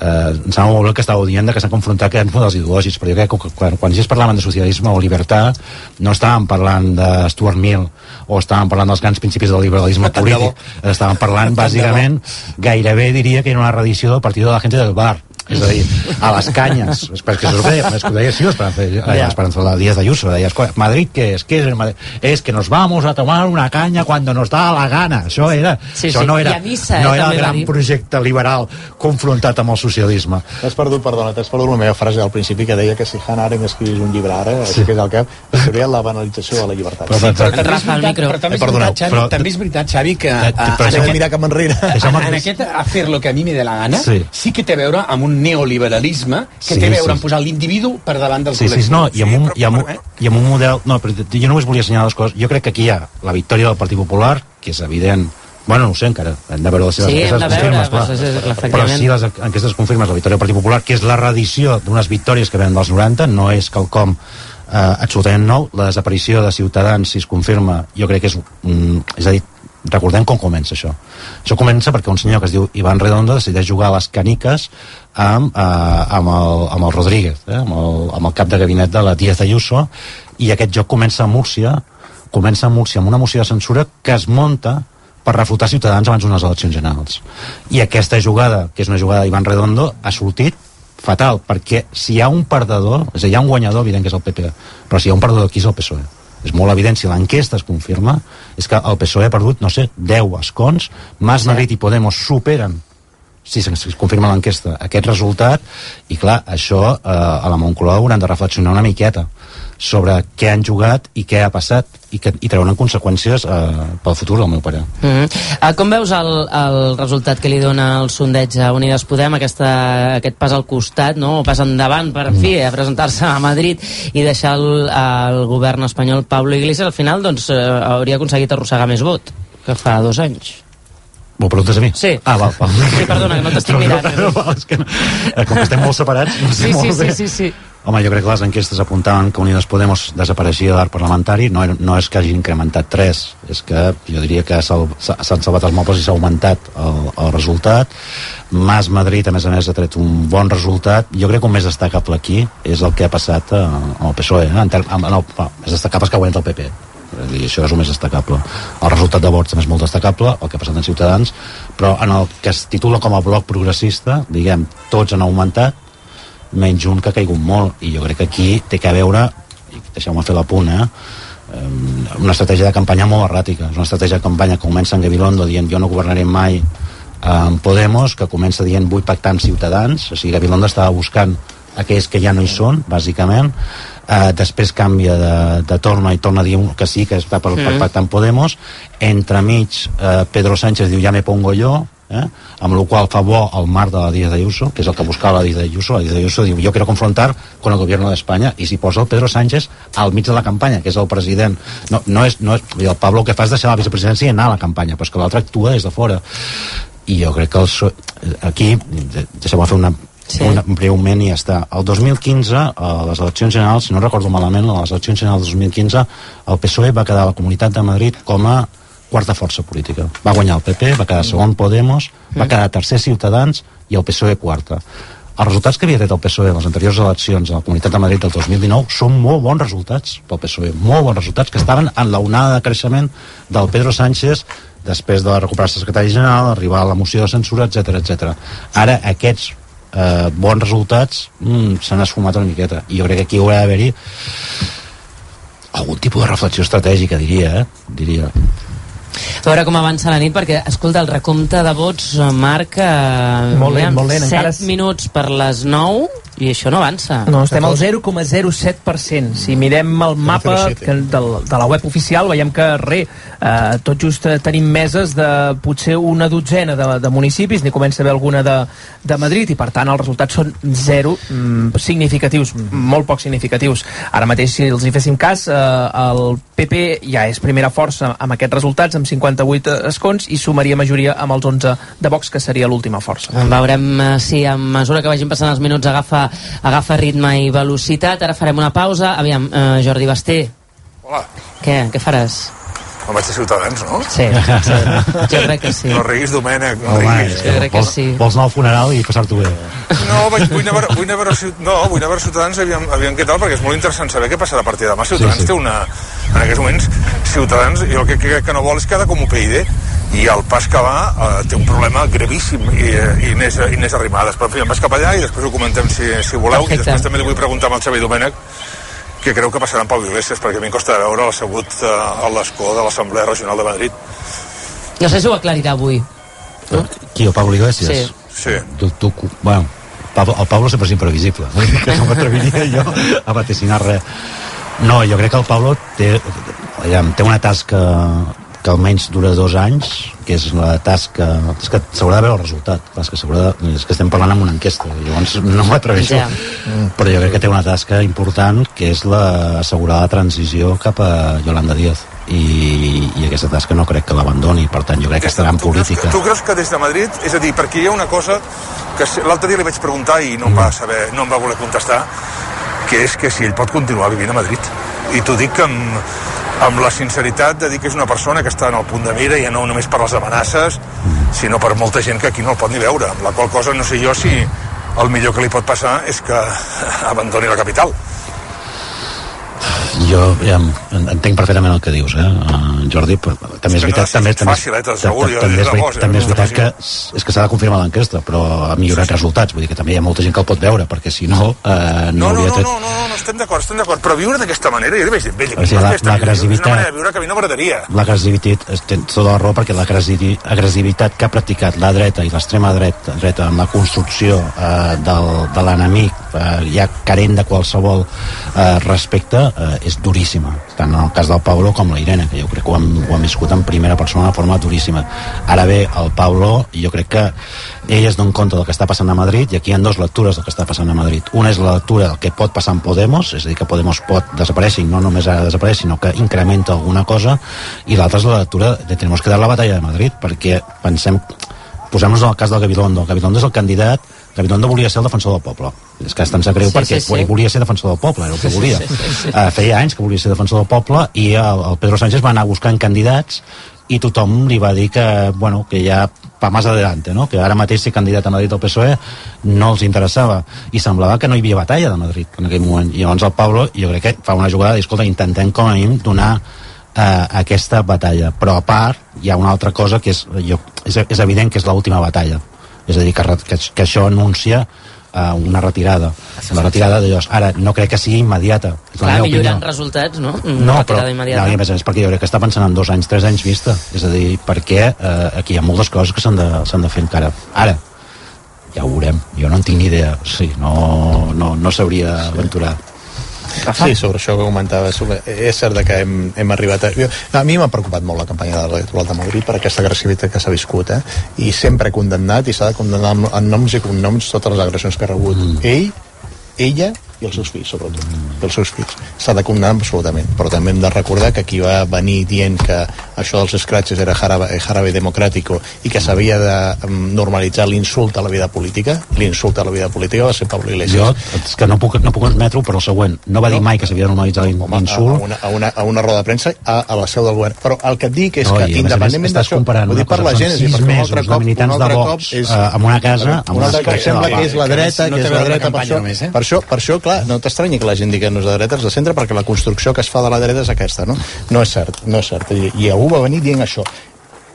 eh, em sembla molt bé que estàveu dient que s'han confrontat grans models ideològics, però jo crec que quan, quan ells parlaven de socialisme o llibertat no estàvem parlant de Stuart Mill o estàvem parlant dels grans principis del liberalisme polític, estàvem parlant bàsicament gairebé diria que era una reedició del Partido de la Gente del Bar és a dir, a les canyes perquè això el deia, és que ho deia sí, l'Esperanza Ja. l'Esperanza Díaz Ayuso deia, "Escolta, Madrid què és? Què és el Madrid? és que nos vamos a tomar una caña cuando nos da la gana això era, Sí, això sí. no era, a missa, eh, no era també el gran dir. projecte liberal confrontat amb el socialisme T'has perdut, perdona, t'has perdut la meva frase al principi que deia que si Hannah Arendt escrivís un llibre ara, sí. que és al cap, seria la banalització de la llibertat. Però- però- Sí, però- També és veritat, però també és Eh, veritat, Xavi, però- també és veritat, Xavi, que Eh, eh, però en aquest- mirar cap enrere. en, en aquest hacer lo que a mi me dé la gana Sí. sí. que té a veure amb un neoliberalisme que Sí, té a veure sí. amb posar l'individu per davant del Sí, col·lectiu. sí, no, i amb, un, i, amb, un- i amb un model... No, però jo només volia assenyalar dues coses. Jo crec que aquí hi ha la victòria del Partit Popular, que és evident Bueno, no ho sé encara, hem de veure les seves Sí, enquestes confirmes, clar. doncs, és- és- Però si les enquestes confirmes la victòria del Partit Popular, que és la reedició d'unes victòries que venen dels 90, no és quelcom eh, absolutament nou. La desaparició de Ciutadans, si es confirma, jo crec que és... Mm, és a dir, recordem com comença això. Això comença perquè un senyor que es diu Ivan Redondo decideix jugar a les caniques amb, eh, amb, el, amb el Rodríguez, eh, amb, el, amb el cap de gabinet de la Díaz Ayuso, i aquest joc comença a Múrcia, comença a Múrcia amb una moció de censura que es monta per refutar Ciutadans abans d'unes eleccions generals. I aquesta jugada, que és una jugada d'Ivan Redondo, ha sortit fatal, perquè si hi ha un perdedor, és a dir, hi ha un guanyador, evident que és el PP, però si hi ha un perdedor aquí és el PSOE. És molt evident, si l'enquesta es confirma, és que el PSOE ha perdut, no sé, 10 escons, Mas Madrid i Podemos superen si es confirma l'enquesta, aquest resultat. I clar, això eh, a la Moncloa hauran de reflexionar una miqueta sobre què han jugat i què ha passat i, que, i treuran conseqüències eh, pel futur del meu pare. Mm -hmm. uh, com veus el, el resultat que li dona el sondeig a Unides Podem, aquesta, aquest pas al costat, no? o pas endavant, per Mm. fi, a presentar-se a Madrid i deixar el, el govern espanyol Pablo Iglesias, al final doncs, uh, hauria aconseguit arrossegar més vot que fa dos anys. M'ho preguntes a mi? Sí. Ah, val, val. Sí, perdona, que no t'estic (laughs) mirant. No, val, és que no, eh, com que estem molt separats, no sé Sí, molt sí, sí, bé. sí, sí. Home, jo crec que les enquestes apuntaven que Unides Podemos desapareixia de l'art parlamentari, no, no és que hagi incrementat 3, és que jo diria que s'ha- s'han salvat els mobles i s'ha augmentat el, el resultat. Mas Madrid, a més a més, ha tret un bon resultat. Jo crec que un més destacable aquí és el que ha passat eh, el PSOE. Eh? En ter, amb, no, va, més destacable és que ha guanyat el PP. Dir, això és el més destacable. El resultat de vots també és molt destacable, el que ha passat en Ciutadans, però en el que es titula com a bloc progressista, diguem, tots han augmentat, menys un que ha caigut molt. I jo crec que aquí té que veure deixeu-me fer l'apunt eh? eh, una estratègia de campanya molt erràtica. És una estratègia de campanya que comença en Gabilondo dient jo no governaré mai amb Podemos que comença dient vull pactar amb Ciutadans o sigui Gabilondo estava buscant aquells que ja no hi són bàsicament. Eh, després canvia de, de torna i torna a dir que sí, que està per, per Mm. pactar amb Podemos. Entremig eh, Pedro Sánchez diu ja me pongo yo eh? amb la qual fa bo el mar de la Díaz Ayuso que és el que buscava la Díaz Ayuso la Díaz Ayuso diu jo quiero confrontar con el gobierno de España i s'hi posa el Pedro Sánchez al mig de la campanya que és el president no, no és, no és, el Pablo el que fa és deixar la vicepresidència i anar a la campanya però és que l'altre actua des de fora i jo crec que el, aquí de- deixeu-me fer una Sí. un, un breument i ja està. El 2015, a les eleccions generals, si no recordo malament, a les eleccions generals del 2015, el PSOE va quedar a la Comunitat de Madrid com a quarta força política. Va guanyar el PP, va quedar segon Podemos, va quedar tercer Ciutadans i el PSOE quarta. Els resultats que havia tret el PSOE en les anteriors eleccions a la Comunitat de Madrid del 2019 són molt bons resultats pel PSOE, molt bons resultats que estaven en la onada de creixement del Pedro Sánchez després de recuperar-se el secretari general, arribar a la moció de censura, etc etc. Ara aquests eh, bons resultats mm, s'han esfumat una miqueta i jo crec que aquí haurà d'haver-hi algun tipus de reflexió estratègica, diria, eh? diria. A veure com avança la nit, perquè, escolta, el recompte de vots marca... Molt lent, molt lent, 7 encara minuts per les 9 i això no avança. No, estem al 0,07%. Si mirem el mapa 0,07. que, del, de la web oficial, veiem que re, eh, tot just eh, tenim meses de potser una dotzena de, de municipis, n'hi comença a haver alguna de, de Madrid, i per tant els resultats són zero mm, significatius, molt poc significatius. Ara mateix, si els hi féssim cas, eh, el PP ja és primera força amb aquests resultats, amb 58 escons, i sumaria majoria amb els 11 de Vox, que seria l'última força. Veurem eh, si a mesura que vagin passant els minuts agafa, agafa ritme i velocitat. Ara farem una pausa. Aviam, eh, Jordi Basté. Hola. Què? Què faràs? Me'n vaig a Ciutadans, no? Sí, sí. Jo crec que sí. No riguis, Domènec, no Home, riguis. és que vols, vols anar al funeral i passar-t'ho bé. No, vaig, vull, anar vull, anar a veure, no, vull anar a veure Ciutadans aviam, aviam què tal, perquè és molt interessant saber què passarà a partir de demà. Ciutadans Sí, sí. té una... En aquests moments, Ciutadans, jo el que crec que no vol és quedar com UPyD, i el pas que va eh, té un problema gravíssim i, eh, Inés, Inés Arrimadas. Però en fi, em vas cap allà i després ho comentem si, si voleu. Perfecte. I després també li vull preguntar amb el Xavi Domènec què creu que passarà amb Pau Iglesias, perquè a mi em costa veure l'assegut eh, a l'escó de l'Assemblea Regional de Madrid. No sé si ho aclarirà avui. Qui, el Pablo Iglesias? Sí. Sí. Tu, tu, bueno, Pablo, el Pablo sempre és imprevisible. Dir (laughs) que no m'atreviria jo a vaticinar res. No, jo crec que el Pablo té, té una tasca que almenys dura dos anys, que és la tasca... És que s'haurà de veure el resultat. Clar, és, que s'haurà de, és que estem parlant amb una enquesta, llavors no m'atreveixo. Ja. Però jo crec que té una tasca important, que és la, assegurar la transició cap a Yolanda Díaz. I, i aquesta tasca no crec que l'abandoni, per tant jo crec que estarà en política. Tu creus que des de Madrid, és a dir, perquè hi ha una cosa que l'altre dia li vaig preguntar i no em va saber, no em va voler contestar, que és que si ell pot continuar vivint a Madrid. I t'ho dic amb, amb la sinceritat de dir que és una persona que està en el punt de mira, ja no només per les amenaces, sinó per molta gent que aquí no el pot ni veure. Amb la qual cosa no sé jo si el millor que li pot passar és que (laughs) abandoni la capital. Jo ja en- entenc perfectament el que dius, eh, uh, Jordi, però també és veritat, és també, també, fàcil, eh, també, és, és veri- rebós, eh, també és veritat que és que s'ha de confirmar l'enquesta, però ha millorat resultats, vull dir que també hi ha molta gent que el pot veure, perquè si no, uh, no, No, no, no, no, no, no, no estem d'acord, estem d'acord, però viure d'aquesta manera, jo li vaig dir, vell, O sigui, la- és l'agressivitat- una manera de viure que a mi no m'agradaria. L'agressivitat, es- tens tota la raó, perquè l'agressivi- agressivitat que ha practicat la dreta i l'extrema dreta, dreta amb la construcció eh, del, de l'enemic, eh, ja carent de qualsevol eh, respecte, eh, és duríssima. Tant en el cas del Pablo com la Irene, que jo crec que ho hem, ho hem viscut en primera persona de forma duríssima. Ara bé, el Pablo, jo crec que ell es dona compte del que està passant a Madrid i aquí hi ha dues lectures del que està passant a Madrid. Una és la lectura del que pot passar amb Podemos, és a dir, que Podemos pot desaparèixer no només ara desapareix, sinó que incrementa alguna cosa, i l'altra és la lectura de tenemos que dar la batalla de Madrid, perquè pensem, posem-nos en el cas del Gabilondo. El Gabilondo és el candidat Gabilondo volia ser el defensor del poble. És que tant sap greu Sí, perquè sí, sí. volia ser defensor del poble, era el que Sí, sí, volia. sí, sí, sí. Eh, feia anys que volia ser defensor del poble i el, el Pedro Sánchez va anar buscant candidats i tothom li va dir que, bueno, que ja pa más adelante, no? que ara mateix ser candidat a Madrid al PSOE no els interessava i semblava que no hi havia batalla de Madrid en aquell moment i llavors el Pablo jo crec que fa una jugada i escolta, intentem com a mínim donar eh, aquesta batalla però a part hi ha una altra cosa que és, jo, és, és evident que és l'última batalla és a dir, que, que, que això anuncia eh, una retirada la retirada d'allò, ara no crec que sigui immediata és la Clar, millorant opinió. resultats, no? No, Una però, retirada immediata. no, i a més a més perquè jo crec que està pensant en dos anys, tres anys vista. És a dir, perquè eh, aquí hi ha moltes coses que s'han de, de fer encara. Ara, ja ho veurem. Jo no en tinc ni idea. Sí, no, no, no s'hauria aventurar. Sí, sobre això que comentaves, sobre- és cert que hem, hem arribat a... jo- A mi m'ha preocupat molt la campanya de l'electoral de Madrid per aquesta agressivitat que s'ha viscut, eh? I sempre he condemnat, i s'ha de condemnar en noms i cognoms totes les agressions que ha rebut. Mm. Ell, ella i els seus fills, sobretot. I els seus fills. S'ha de condemnar absolutament. Però també hem de recordar que qui va venir dient que això dels scratches era jarabe, eh, jarabe democràtico i que s'havia de normalitzar l'insult a la vida política, l'insult a la vida política va ser Pablo Iglesias. Jo, és que no puc, no puc admetre-ho, però el següent. No va dir mai que s'havia de normalitzar a, l'insult. una, a, una, a una roda de premsa a, a la seu del govern. Però el que et dic és No, que a a independentment d'això, ho dic per la que gent, és a perquè un altre cop, un militants de altre cop és... eh, amb una casa, amb un una cop escletxa sembla que és la dreta, No que és a la dreta, per això, eh? per això, per això, clar, no t'estranyi que la gent digui que no és de dretes de centre perquè la construcció que es fa de la dreta és aquesta, no? No és cert, no és cert. I, i algú va venir dient això.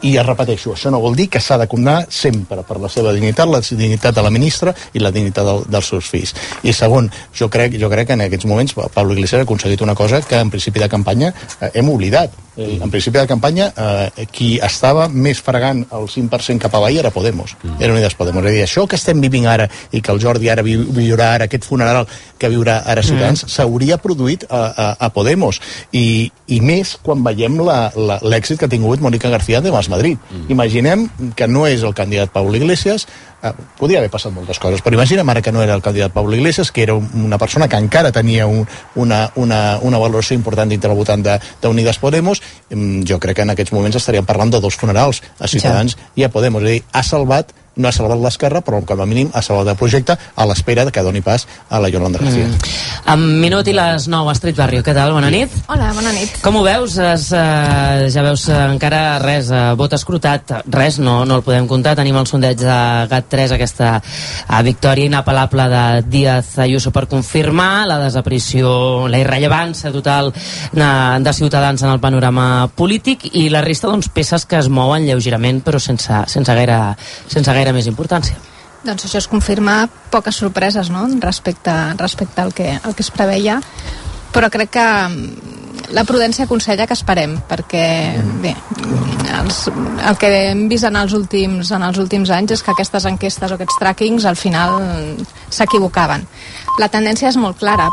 i es repeteixo, això no vol dir que s'ha de condemnar sempre per la seva dignitat, la dignitat de la ministra i la dignitat del, dels seus fills. I segon, jo crec, jo crec que en aquests moments Pablo Iglesias ha aconseguit una cosa que en principi de campanya eh, hem oblidat. Eh, en principi de campanya eh, qui estava més fregant el 5% cap avall era Podemos, era Unides Podemos. És a dir, això que estem vivint ara i que el Jordi ara vi, viurà ara, aquest funeral que viurà ara Ciutadans, mm. s'hauria produït a, a, a Podemos. I, I més quan veiem l'èxit que ha tingut Mónica García de Mas Madrid. Mm. Imaginem que no és el candidat Pablo Iglesias, eh, podria haver passat moltes coses, però imaginem ara que no era el candidat Pablo Iglesias, que era un- una persona que encara tenia un, una, una, una valoració important dintre el votant de- d'Unides Podemos, Em, jo crec que en aquests moments estaríem parlant de dos funerals, a Ciutadans ja. i a Podemos. És a dir, ha salvat no ha salvat l'esquerra, però com a mínim ha salvat el projecte a l'espera de que doni pas a la Yolanda García. Mm. En minut i les 9, Astrid Barrio, què tal? Bona nit. Hola, bona nit. Com ho veus? Es, uh, ja veus uh, encara res, uh, vot escrutat, res, no, no el podem comptar. Tenim el sondeig de GAT3, aquesta uh, victòria inapel·lable de Díaz Ayuso per confirmar la desaparició, la irrellevància total de, de Ciutadans en el panorama polític i la resta doncs, peces que es mouen lleugerament però sense, sense, gaire, sense gaire més importància. Doncs això es confirma poques sorpreses no? respecte, respecte al, que, al que es preveia, però crec que mm, la prudència aconsella que esperem, perquè bé, els, el que hem vist en els, últims, en els últims anys és que aquestes enquestes o aquests trackings al final mm, s'equivocaven. La tendència és molt clara,